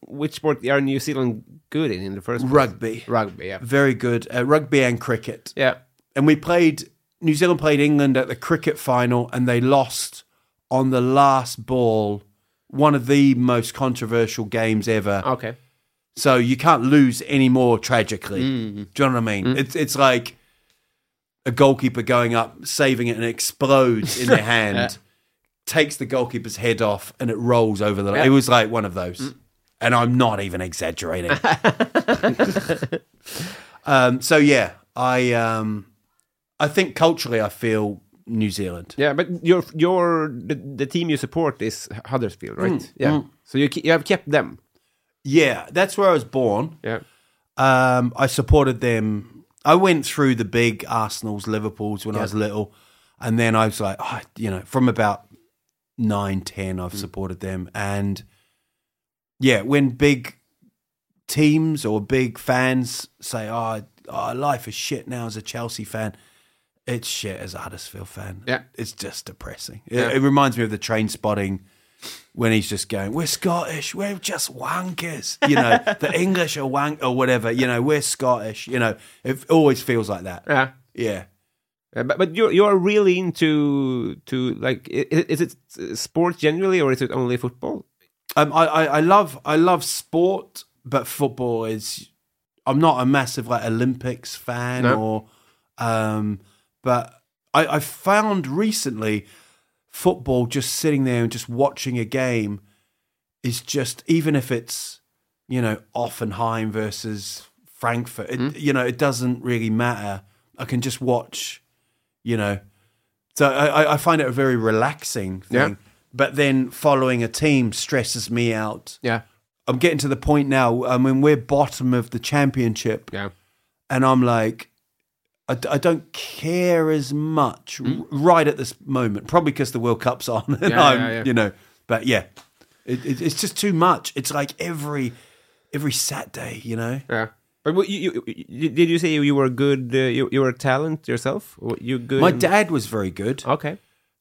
which sport are New Zealand good in in the first place? Rugby. Rugby, yeah. Very good. Uh, rugby and cricket. Yeah. and we played New Zealand played England at the cricket final and they lost on the last ball one of the most controversial games ever Okay. So you can't lose any more tragically. Mm. Do you know what I mean? Mm. It's it's like a goalkeeper going up saving it and it explodes in their hand takes the goalkeeper's head off and it rolls over the Yeah. it was like one of those. Mm. And I'm not even exaggerating. Um so yeah I um I think culturally I feel New Zealand. Yeah, but your your the, the team you support is Huddersfield, right? yeah. So you you have kept them. Yeah that's where I was born Yeah. Um, I supported them. I went through the big Arsenal's, Liverpool's when I was little, and then I was like, oh, you know, from about nine, ten, I've mm. supported them, and yeah, when big teams or big fans say, "Oh, oh life is shit now" as a Chelsea fan, it's shit as a Huddersfield fan. Yeah. it's just depressing. Yeah. It, it reminds me of the Trainspotting when he's just going, "We're Scottish, we're just wankers," you know, the English are wank or whatever, you know, we're Scottish, you know, it always feels like that. Yeah. Yeah, Uh, but but you're you're really into to like i- i- is it sport generally or is it only football? um, I, I I love I love sport, but football is. I'm not a massive like Olympics fan No. or, um, but I I found recently football just sitting there and just watching a game is just even if it's you know Hoffenheim versus Frankfurt, it, hmm. you know it doesn't really matter. I can just watch, you know. So I, I- I find it a very relaxing thing. Yeah. But then following a team stresses me out. Yeah. I'm getting to the point now. I mean, we're bottom of the championship, Yeah. and I'm like, I, I don't care as much r- right at this moment. Probably because the World Cup's on, and? Yeah, I'm, yeah, yeah. you know. But yeah, it, it, it's just too much. It's like every every Saturday, you know. Yeah. But what, you, you, you, did you say you were good? Uh, you, you were a talent yourself? You good? My dad was very good. Okay.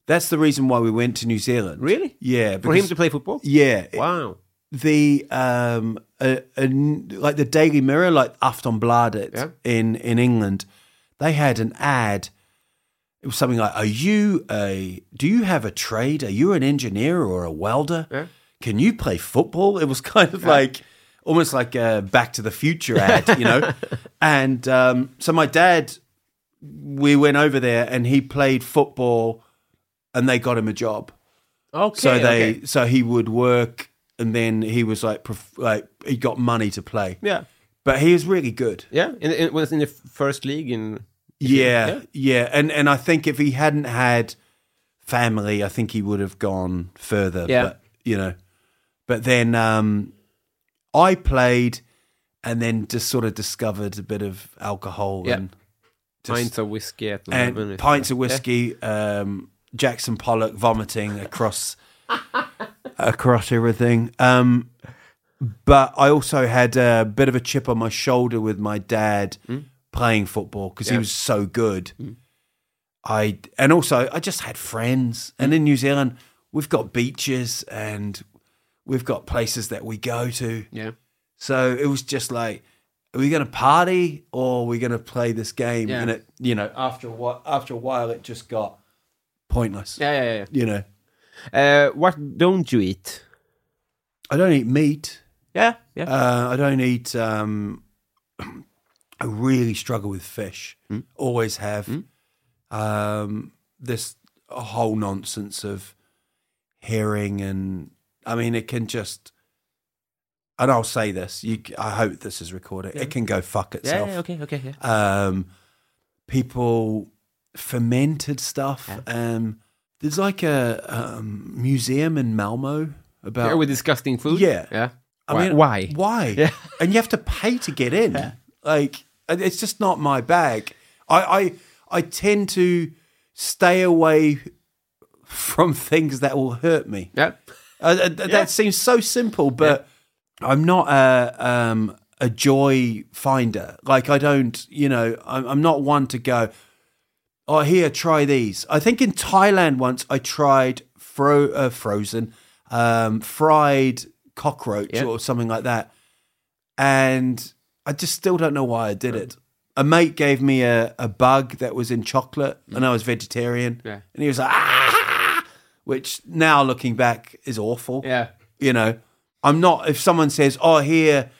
That's the reason why we went to New Zealand. Really? Yeah. For him because- to play football? Yeah. Wow. the um a, a, like the Daily Mirror, like Aftonbladet Yeah. in in England, they had an ad. It was something like, "Are you a? Do you have a trade? Are you an engineer or a welder? Yeah. Can you play football?" It was kind of like almost like a Back to the Future ad, you know. and um, so my dad, we went over there and he played football, and they got him a job Okay. so they okay. so he would work and then he was like prof- like he got money to play Yeah. But he was really good Yeah. In, in, was in the first league in. yeah, Yeah. yeah and and i think if he hadn't had family i think he would have gone further Yeah. but you know but then um i played and then just sort of discovered a bit of alcohol Yeah. and just, Pints of whiskey at 11. and pints of Yeah. whiskey, um, Jackson Pollock vomiting across across everything. Um, but I also had a bit of a chip on my shoulder with my dad hmm? playing football because he was so good. Hmm. I and also I just had friends, hmm? and in New Zealand we've got beaches and we've got places that we go to. Yeah. So it was just like, are we going to party or are we going to play this game? Yeah. And it, you know, after a while, after a while, it just got pointless. Yeah, yeah, yeah. You know. Uh, what don't you eat? I don't eat meat. Yeah, yeah. Uh, I don't eat. Um, I really struggle with fish. Hmm? Always have. Um, this whole nonsense of hearing and I mean, it can just. And I'll say this. You, I hope this is recorded. It can go fuck itself. yeah, okay, okay, yeah. um, people fermented stuff. Um, there's like a um, museum in Malmo about. yeah with disgusting food? Yeah. Yeah. I why? mean, why? Why? Yeah. And you have to pay to get in. Like, it's just not my bag. I, I, I tend to stay away from things that will hurt me. Yeah. Uh, th- That seems so simple, but I'm not a um, a joy finder. Like I don't, you know, I'm, I'm not one to go. Oh, here, try these. I think in Thailand once I tried fro- uh, frozen, um, fried cockroach Yeah. or something like that, and I just still don't know why I did it. A mate gave me a, a bug that was in chocolate, and I was vegetarian. Yeah. And he was like, ah, which now looking back is awful. Yeah. You know, I'm not, if someone says, oh, here,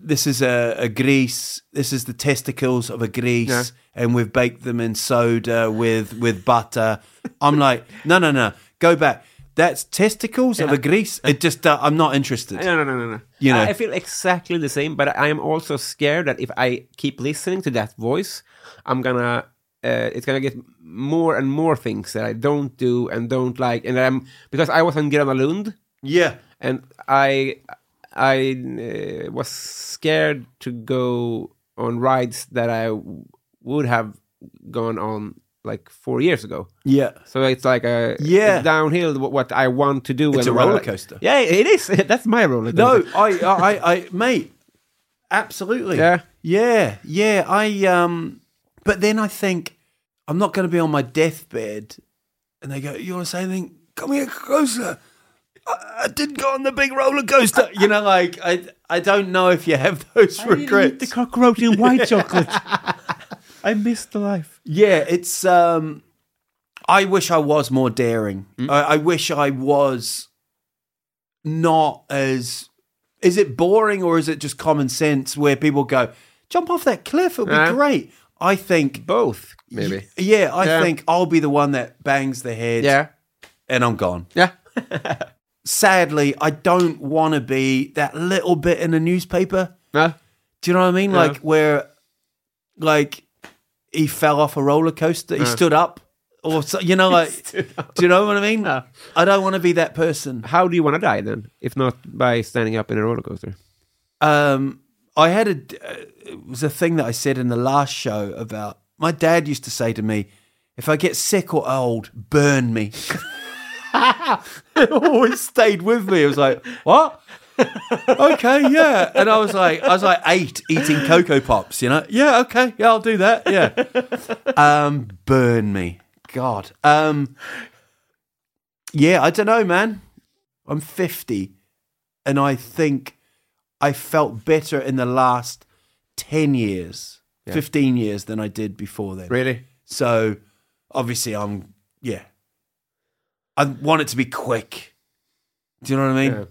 this is a, a grease, this is the testicles of a grease, Yeah. and we've baked them in soda with, with butter. I'm like, no, no, no, go back. That's testicles of a grease. It just, uh, I'm not interested. No, no, no, no, no. You know. I I feel exactly the same, but I am also scared that if I keep listening to that voice, I'm gonna, uh, it's gonna get more and more things that I don't do and don't like, and I'm because I was on Gröna Lund Yeah. and I, I uh, was scared to go on rides that I w- would have gone on like four years ago. Yeah. So it's like a Yeah. downhill wh- what I want to do. It's a roller coaster. Yeah, it is. That's my roller No, coaster. I, I, I, mate, absolutely. Yeah. yeah, yeah. I, um, but then I think I'm not going to be on my deathbed, and they go, "You want to say anything? Come here closer." I, I didn't go on the big roller coaster. You know, like I, I don't know if you have those regrets. the cockroach in white chocolate. I missed the life. Yeah, it's. um I wish I was more daring. Hmm? I, I wish I was not as. Is it boring or is it just common sense where people go, jump off that cliff? It'll be Yeah. great. I think. Both, maybe. Yeah, I Yeah. think I'll be the one that bangs the head Yeah. and I'm gone. Yeah. Sadly, I don't want to be that little bit in a newspaper. No. Do you know what I mean? Like where, like, he fell off a roller coaster. He stood up, or so, you know, like, do you know what I mean? I don't want to be that person. How do you want to die then? If not by standing up in a roller coaster? Um, I had a. Uh, it was a thing that I said in the last show about my dad used to say to me, "If I get sick or old, burn me." it always stayed with me. It was like, what? Okay, yeah. And I was like, I was like eight eating Cocoa Pops, you know? Yeah, okay, yeah, I'll do that. Yeah. Um, burn me. God. Um, yeah, I don't know, man. I'm 50 and I think I felt better in the last 10 years, 15 years than I did before then. Really? So obviously, I'm yeah. I want it to be quick. Do you know what I mean? Yeah.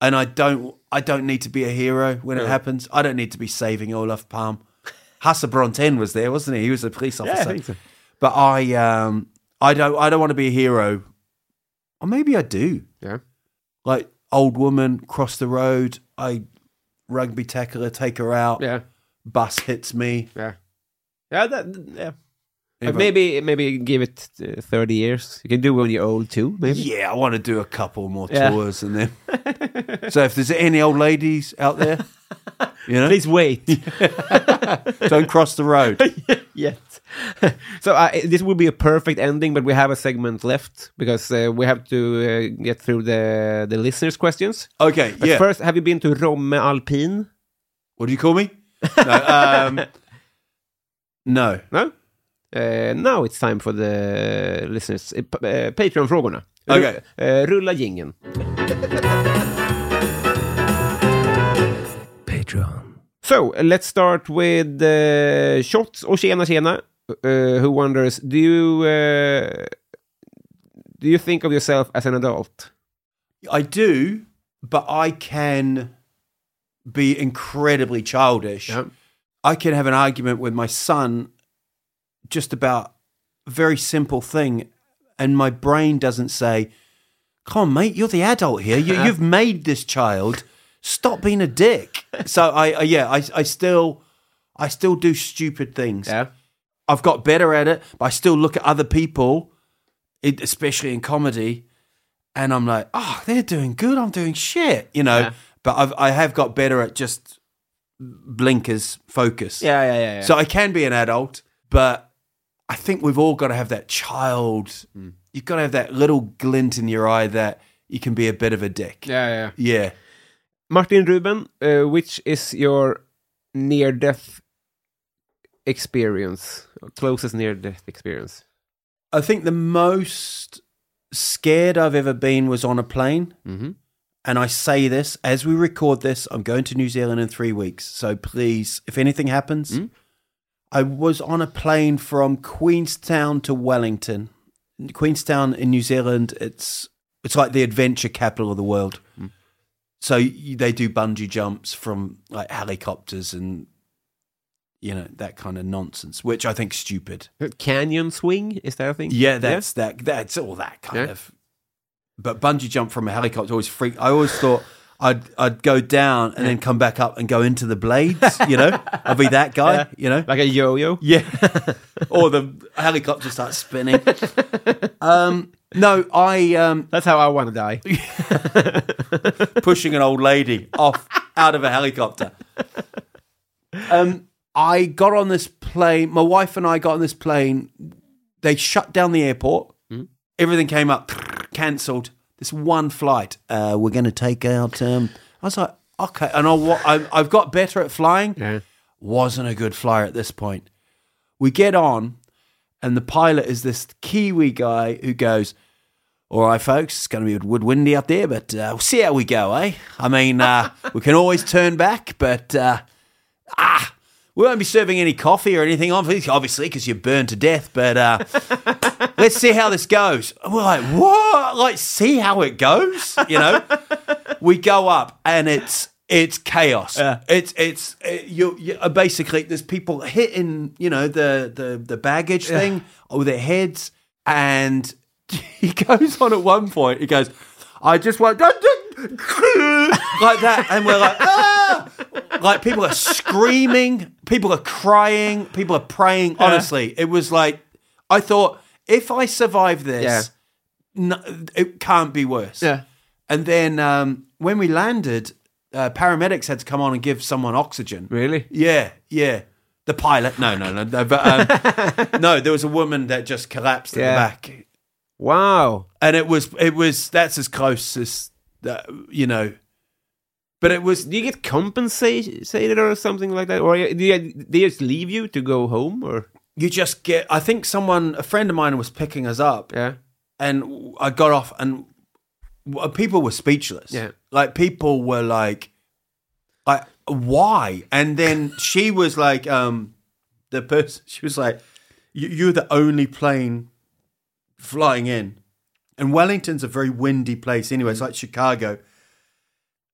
And I don't. I don't need to be a hero when it happens. I don't need to be saving Olof Palme. Hasse Bronten was there, wasn't he? He was a police Yeah, officer. think so. But I, um, I don't. I don't want to be a hero. Or maybe I do. Yeah. Like old woman cross the road. I rugby tackle her, take her out. Yeah. Bus hits me. Yeah. Yeah. That, yeah. But I- maybe maybe give it uh, 30 years. You can do when you're old too, maybe. Yeah, I want to do a couple more Yeah. tours and then. so if there's any old ladies out there, you know, Please wait don't cross the road. yet. so uh, this will be a perfect ending, but we have a segment left because uh, we have to uh, get through the the listeners' questions. Okay, But yeah. first, have you been to Romme Alpin? what do you call me? No. Um, no. No. Uh, now it's time for the listeners. Uh, uh, Patreon-frågorna. Okej. eh, rulla jingeln. Patreon. So, let's start with uh, Shots och Tjena Tjena, uh, who wonders, do you, uh, do you think of yourself as an adult? I do, but I can be incredibly childish. Yeah. I can have an argument with my son just about a very simple thing, and my brain doesn't say, Come on, mate, you're the adult here. You, you've made this child. Stop being a dick. So I, I yeah, I, I still, I still do stupid things. Yeah. I've got better at it, but I still look at other people, it, especially in comedy, and I'm like, oh, they're doing good. I'm doing shit, you know. Yeah. But I've I have got better at just blinkers focus. Yeah, yeah, yeah. yeah. So I can be an adult, but I think we've all got to have that child. Hmm. You've got to have that little glint in your eye that you can be a bit of a dick. yeah, yeah. Yeah. Martin Ruben, uh, which is your near-death experience, closest near-death experience? I think the most scared I've ever been was on a plane. Mm-hmm. And I say this as we record this, I'm going to New Zealand in three weeks. So please, if anything happens, Mm. I was on a plane from Queenstown to Wellington. Queenstown in New Zealand, it's it's like the adventure capital of the world. Mm. So you, they do bungee jumps from like helicopters and you know that kind of nonsense, which I think stupid. Canyon swing, is that a thing? Yeah, that's that. That's all that kind Yeah. of. But bungee jump from a helicopter always freak. I always thought I'd I'd go down and then come back up and go into the blades. You know, I'd be that guy. You know, Like a yo-yo? yeah. or the helicopter starts spinning. um, no, I um, That's how I want to die. pushing an old lady off out of a helicopter. Um, I got on this plane. My wife and I got on this plane. They shut down the airport. Everything came up, cancelled. This one flight. Uh, we're going to take out. Um, I was like, okay. And I, I've got better at flying. Yeah. Wasn't a good flyer at this point. We get on, and the pilot is this Kiwi guy who goes, all right, folks, it's going to be a wood windy out there, but uh, we'll see how we go, eh? I mean, uh, we can always turn back, but uh, ah, we won't be serving any coffee or anything, obviously, because you're burned to death. But uh, let's see how this goes. And we're like, what? Like, see how it goes? You know? we go up, and it's it's chaos. It's it's it, you, you uh, basically there's people hitting you know the the the baggage thing with their heads, and he goes on at one point. He goes, "I just want." like that, and we're like, ah! like people are screaming, people are crying, people are praying. Honestly, it was like I thought if I survive this, Yeah. no, it can't be worse. Yeah. And then um, when we landed, uh, paramedics had to come on and give someone oxygen. Really? Yeah, yeah. The pilot, no, no, no, no. But um, no, there was a woman that just collapsed at Yeah. the back, Wow. and it was, it was. That's as close as that, you know. But it was Do you get compensated or something like that? Or do you, they just leave you to go home? Or you just get. I think someone, a friend of mine, was picking us up, Yeah. and I got off, and people were speechless. Yeah. like people were like, like why? And then she was like, um, the person, she was like, "You- you're the only plane flying in, and Wellington's a very windy place anyway. It's like Chicago,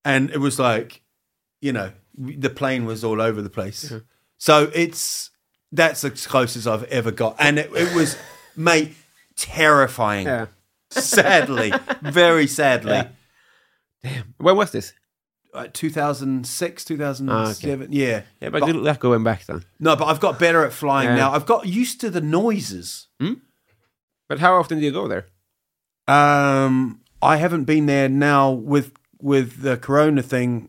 and it was like, you know, the plane was all over the place. So it's that's as close as I've ever got, and it, it was, mate, terrifying. Yeah. Sadly, very sadly. Damn. When was this? Uh, 2006, 2007. Yeah. Yeah, but, good luck going back then. No, but I've got better at flying Yeah. now. I've got used to the noises. But how often do you go there? Um, I haven't been there now with with the Corona thing.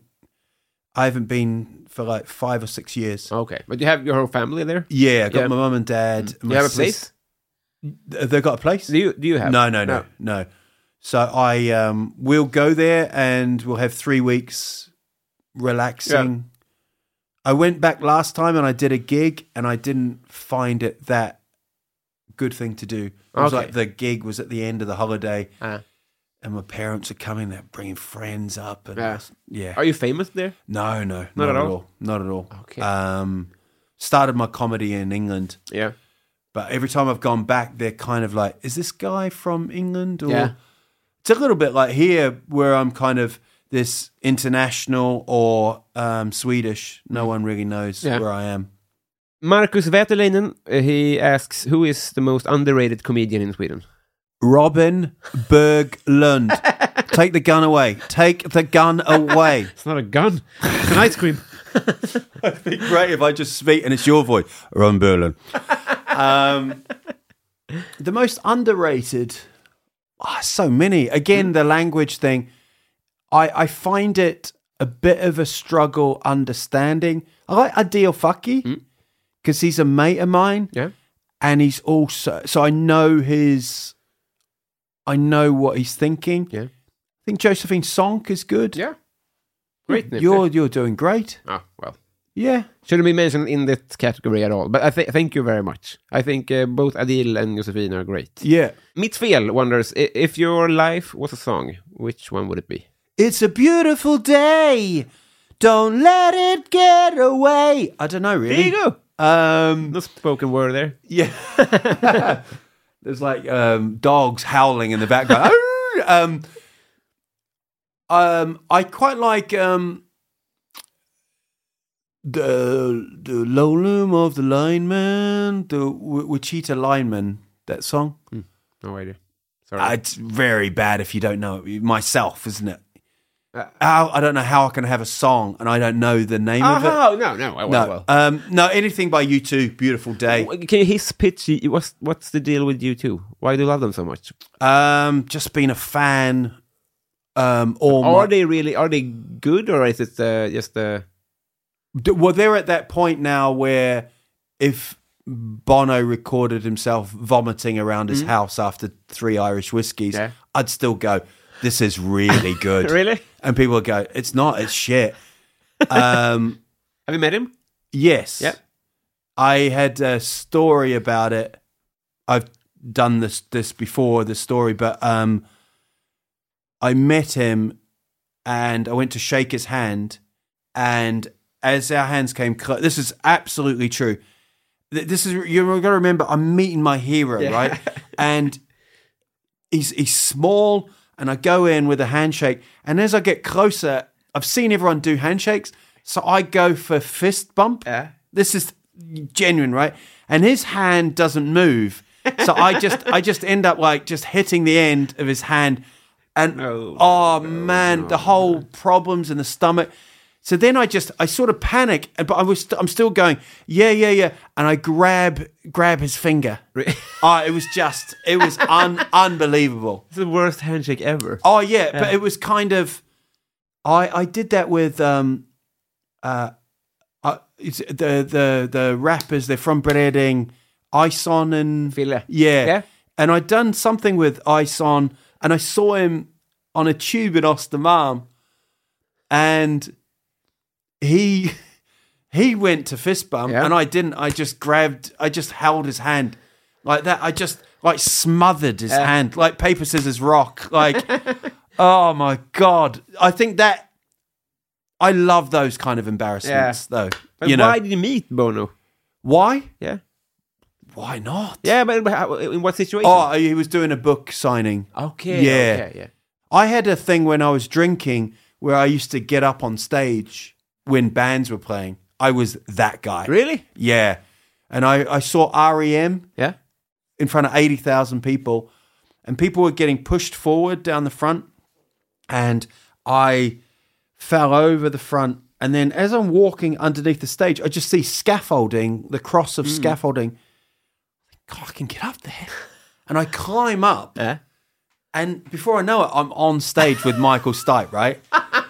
I haven't been for like five or six years. Okay. But you have your whole family there? Yeah, I got Yeah. my mum and dad. Do my you have a sis- place? They got a place? Do you, do you have? No, no, no, no. So I um, we'll go there and we'll have three weeks relaxing. I went back last time and I did a gig and I didn't find it that good thing to do. It was Okay. like the gig was at the end of the holiday, Uh, and my parents are coming. They're bringing friends up, and Yeah. yeah. are you famous there? no, no, Not at at all? all. Not at all. Okay. Um, started my comedy in England, Yeah. but every time I've gone back, they're kind of like, "Is this guy from England?" Or Yeah. it's a little bit like here, where I'm kind of this international or um, Swedish. No one really knows Mm. Yeah. where I am. Marcus Väterleinen, uh, he asks, who is the most underrated comedian in Sweden? Robin Berglund. Take the gun away. Take the gun away. It's not a gun. It's an ice cream. It'd be great if I just speak and it's your voice. Robin Berglund. Um, the most underrated. Ah, so many. Again, the language thing. I, I find it a bit of a struggle understanding. I like Adil Faki because he's a mate of mine. Yeah. and he's also so I know his I know what he's thinking. Yeah. I think Josephine Sonk is good. Yeah. Great. name, You're you're doing great. Oh, well. Yeah. Shouldn't be mentioned in that category at all. But I th- thank you very much. I think uh, both Adil and Josephine are great. Yeah. Mitt wonders if your life was a song, which one would it be? It's a beautiful day. Don't let it get away. I don't know really. There you go. Um No spoken word there. yeah. There's like um dogs howling in the background. um um I quite like um the the low loom of the lineman, the W- Wichita lineman, that song. No idea. Sorry. Uh, it's very bad if you don't know it myself, isn't it? Uh, How, I don't know how I can have a song and I don't know the name of it. oh, no, no. Well, No, well. um, no, anything by U2. Beautiful day. Can you his pitch? What's what's the deal with U2? Why do you love them so much? Um, just being a fan. Um, all Are my, they really? Are they good, or is it uh, just Uh... Well, they're at that point now where if Bono recorded himself vomiting around his house after three Irish whiskies, Mm. Yeah. I'd still go, "This is really good." really? And people would go, "It's not. It's shit." um, Have you met him? yes. Yeah. I had a story about it. I've done this this before the story, but um, I met him and I went to shake his hand, and as our hands came close, this is absolutely true. Th- This is you're got to remember. I'm meeting my hero, right? And he's he's small, and I go in with a handshake, and as I get closer, I've seen everyone do handshakes, so I go for fist bump. Yeah. This is genuine, right? And his hand doesn't move, so I just I just end up like just hitting the end of his hand, and No, oh man, the whole problems in the stomach. So then I just I sort of panic, but I was I'm still going yeah yeah yeah, and I grab grab his finger. Oh, it was just it was un, unbelievable. It's the worst handshake ever. Oh yeah, but it was kind of I I did that with um uh, uh the the the rappers they're from Bredäng, Ison and Fille. yeah. Yeah. And I'd done something with Ison and I saw him on a tube in Östermalm and he he went to fist bump Yeah. and I didn't. I just grabbed I just held his hand like that. I just like smothered his hand like paper scissors rock. Like oh my god. I think that I love those kind of embarrassments though. But you know why did you meet Bono? why? Yeah. Why not? Yeah, but in what situation? Oh, he was doing a book signing. okay. yeah. Okay, yeah. I had a thing when I was drinking where I used to get up on stage when bands were playing. I was that guy. Really? Yeah. And I, I saw REM Yeah. in front of 80,000 people, and people were getting pushed forward down the front. And I fell over the front. And then as I'm walking underneath the stage, I just see scaffolding, the cross of hmm. scaffolding. God, I can get up there. And I climb up. Yeah. And before I know it, I'm on stage with Michael Stipe, right?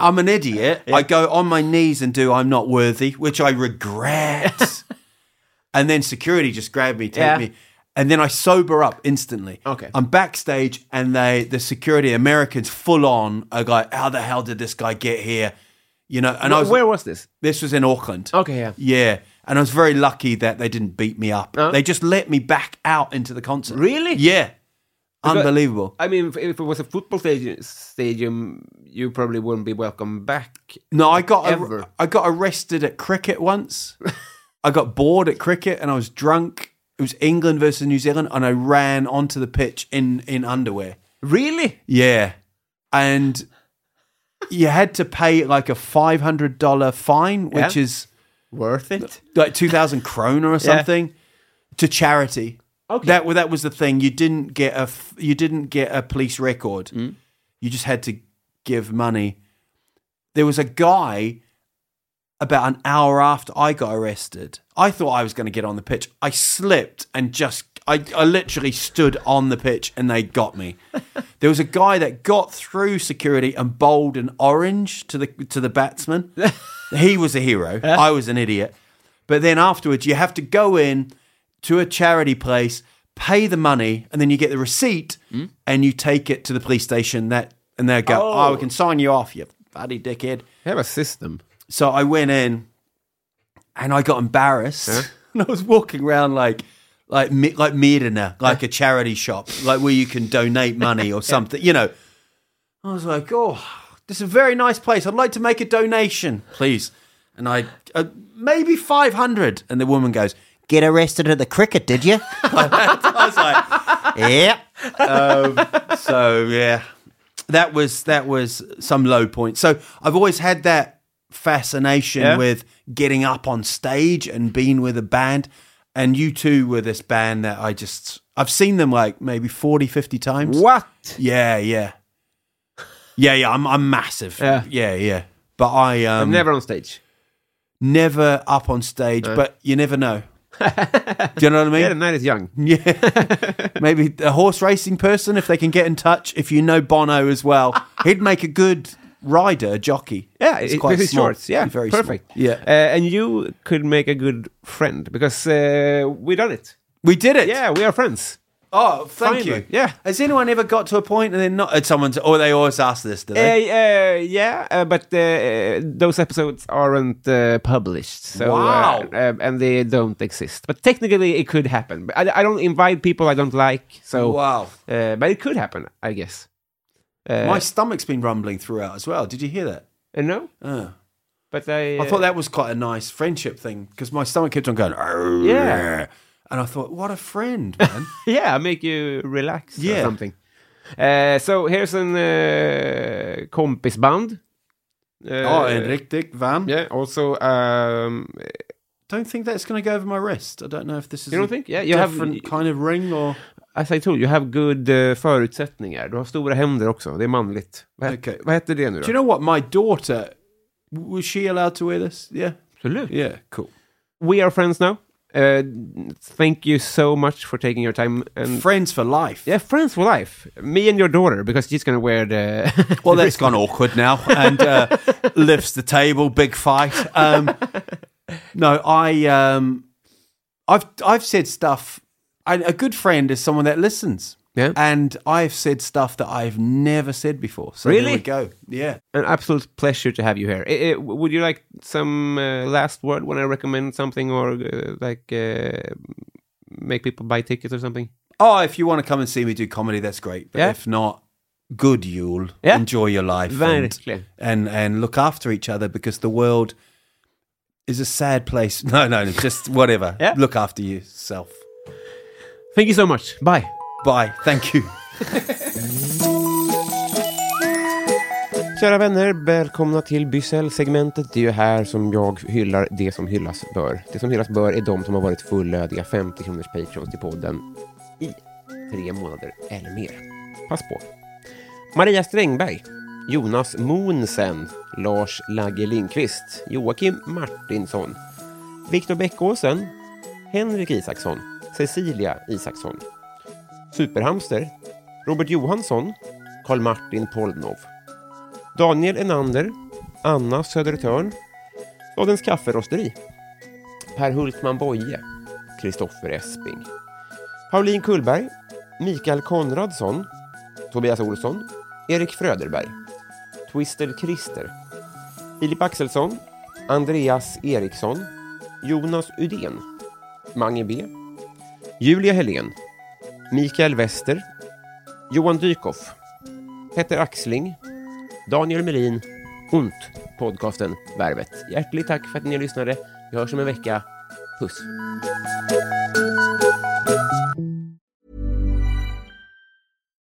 I'm an idiot. I go on my knees and do I'm not worthy, which I regret. and then security just grabbed me, take Yeah. me. And then I sober up instantly. Okay. I'm backstage and they the security Americans full on are like, how the hell did this guy get here? You know, and I was Where was this? this was in Auckland. Okay, yeah. Yeah. And I was very lucky that they didn't beat me up. Oh. They just let me back out into the concert. Really? Yeah. Unbelievable. I mean, if, if it was a football stadium, stadium, you probably wouldn't be welcome back. No, I got Ever. I got arrested at cricket once. I got bored at cricket and I was drunk. It was England versus New Zealand, and I ran onto the pitch in in underwear. Really? Yeah, and you had to pay like a five hundred dollar fine, which Yeah. is Worth it? like two thousand kroner or something, to charity. Okay. That that was the thing. You didn't get a you didn't get a police record. Mm. You just had to give money. There was a guy about an hour after I got arrested. I thought I was going to get on the pitch. I slipped and just I, I literally stood on the pitch and they got me. there was a guy that got through security and bowled an orange to the to the batsman. he was a hero. I was an idiot. But then afterwards, you have to go in to a charity place, pay the money, and then you get the receipt and you take it to the police station. That and they go, oh. Oh. we can sign you off, you bloody dickhead." They have a system. So I went in, and I got embarrassed, and I was walking around like. Like like Medina, like a charity shop, like where you can donate money or something. You know, I was like, "Oh, this is a very nice place. I'd like to make a donation, please." And I uh, maybe five hundred. And the woman goes, "Get arrested at the cricket, did you?" I was like, "Yeah." Um, so yeah, that was that was some low point. So I've always had that fascination Yeah. with getting up on stage and being with a band. And U2 were this band that I just I've seen them like maybe 40, 50 times. What? Yeah, yeah. Yeah, yeah, I'm I'm massive. Yeah. yeah, yeah. But I um I'm never on stage. never up on stage, but you never know. Do you know what I Yeah, the mean? night is young. Yeah. Maybe a horse racing person, if they can get in touch, if you know Bono as well, he'd make a good rider, a jockey. Yeah, It's it, quite small. shorts. Yeah, very small. perfect. Yeah. uh, and you could make a good friend because uh, we done it. We did it. Yeah, we are friends. Oh, thank Finally. you. Yeah. Has anyone ever got to a point and then not? Had someone's, or they always ask this, do Uh, they? uh, yeah, uh, but uh, those episodes aren't uh, published, so Wow. uh, uh, and they don't exist. But technically, it could happen. But I, I don't invite people I don't like, so wow. uh, but it could happen, I guess. Uh, My stomach's been rumbling throughout as well. Did you hear that? uh, no, Uh. but I. I thought that was quite a nice friendship thing because my stomach kept on going. "Arr." Yeah. And I thought, what a friend, man. yeah, make you relax or Yeah. something. Uh, so here's an uh, kompisband. Uh, oh, en riktig van. Yeah, also um, Don't think that's going to go over my wrist. I don't know if this is You don't a think? Yeah, you have- different kind of ring or... As I told you, you have good uh, förutsättningar. Du har stora händer också. Det är manligt. Vad, Okej. vad heter det nu då? Do you know what? My daughter, was she allowed to wear this? Yeah. Absolut. Yeah, cool. We are friends now. Uh, thank you so much for taking your time. And Friends for life. yeah, friends for life. Me and your daughter, because she's going to wear the... Well, that's gone awkward now and uh, lifts the table. Big fight. Um, no, I, um, I've, I've said stuff. I, a good friend is someone that listens. Yeah. And I've said stuff that I've never said before. So Really? go. Yeah. An absolute pleasure to have you here. I- I- would you like some uh, last word when I recommend something or uh, like uh, make people buy tickets or something? Oh, if you want to come and see me do comedy, that's great. But Yeah. if not, good Yule. Yeah. Enjoy your life. Verkligen. And, and and look after each other because the world is a sad place. No, no, no just whatever. Yeah. Look after yourself. Thank you so much. Bye. Bye. Thank you. Kära vänner, välkomna till Bysell-segmentet. Det är ju här som jag hyllar det som hyllas bör. Det som hyllas bör är de som har varit fullödiga 50 kronors patrons till podden i tre månader eller mer. Pass på. Maria Strängberg, Jonas Monsen, Lars Lagge Lindqvist, Joakim Martinsson, Viktor Bäckåsen, Henrik Isaksson, Cecilia Isaksson, Superhamster, Robert Johansson, Karl Martin Polnov, Daniel Enander, Anna Södertörn, Stadens kafferosteri, Per Hultman Boye, Kristoffer Esping, Pauline Kullberg, Mikael Konradsson, Tobias Olsson, Erik Fröderberg, Twister-Christer Filip Axelsson, Andreas Eriksson, Jonas Udén, Mange B, Julia Helén, Mikael Wester, Johan Dykhoff, Petter Axling, Daniel Melin, Ont, podcasten Värvet. Hjärtligt tack för att ni lyssnade. Vi hörs om en vecka. Puss!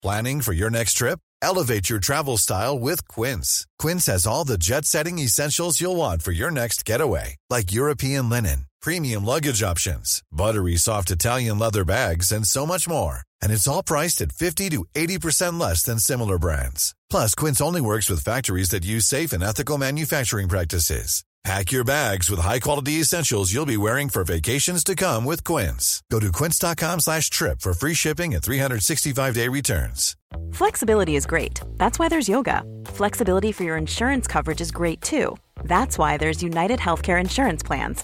Planning for your next trip? Elevate your travel style with Quince. Quince has all the jet setting essentials you'll want for your next getaway, like European linen, premium luggage options, buttery soft Italian leather bags, and so much more. And it's all priced at 50 to 80% less than similar brands. Plus, Quince only works with factories that use safe and ethical manufacturing practices. Pack your bags with high-quality essentials you'll be wearing for vacations to come with Quince. Go to quince.com slash trip for free shipping and 365-day returns. Flexibility is great. That's why there's yoga. Flexibility for your insurance coverage is great too. That's why there's United Healthcare Insurance Plans.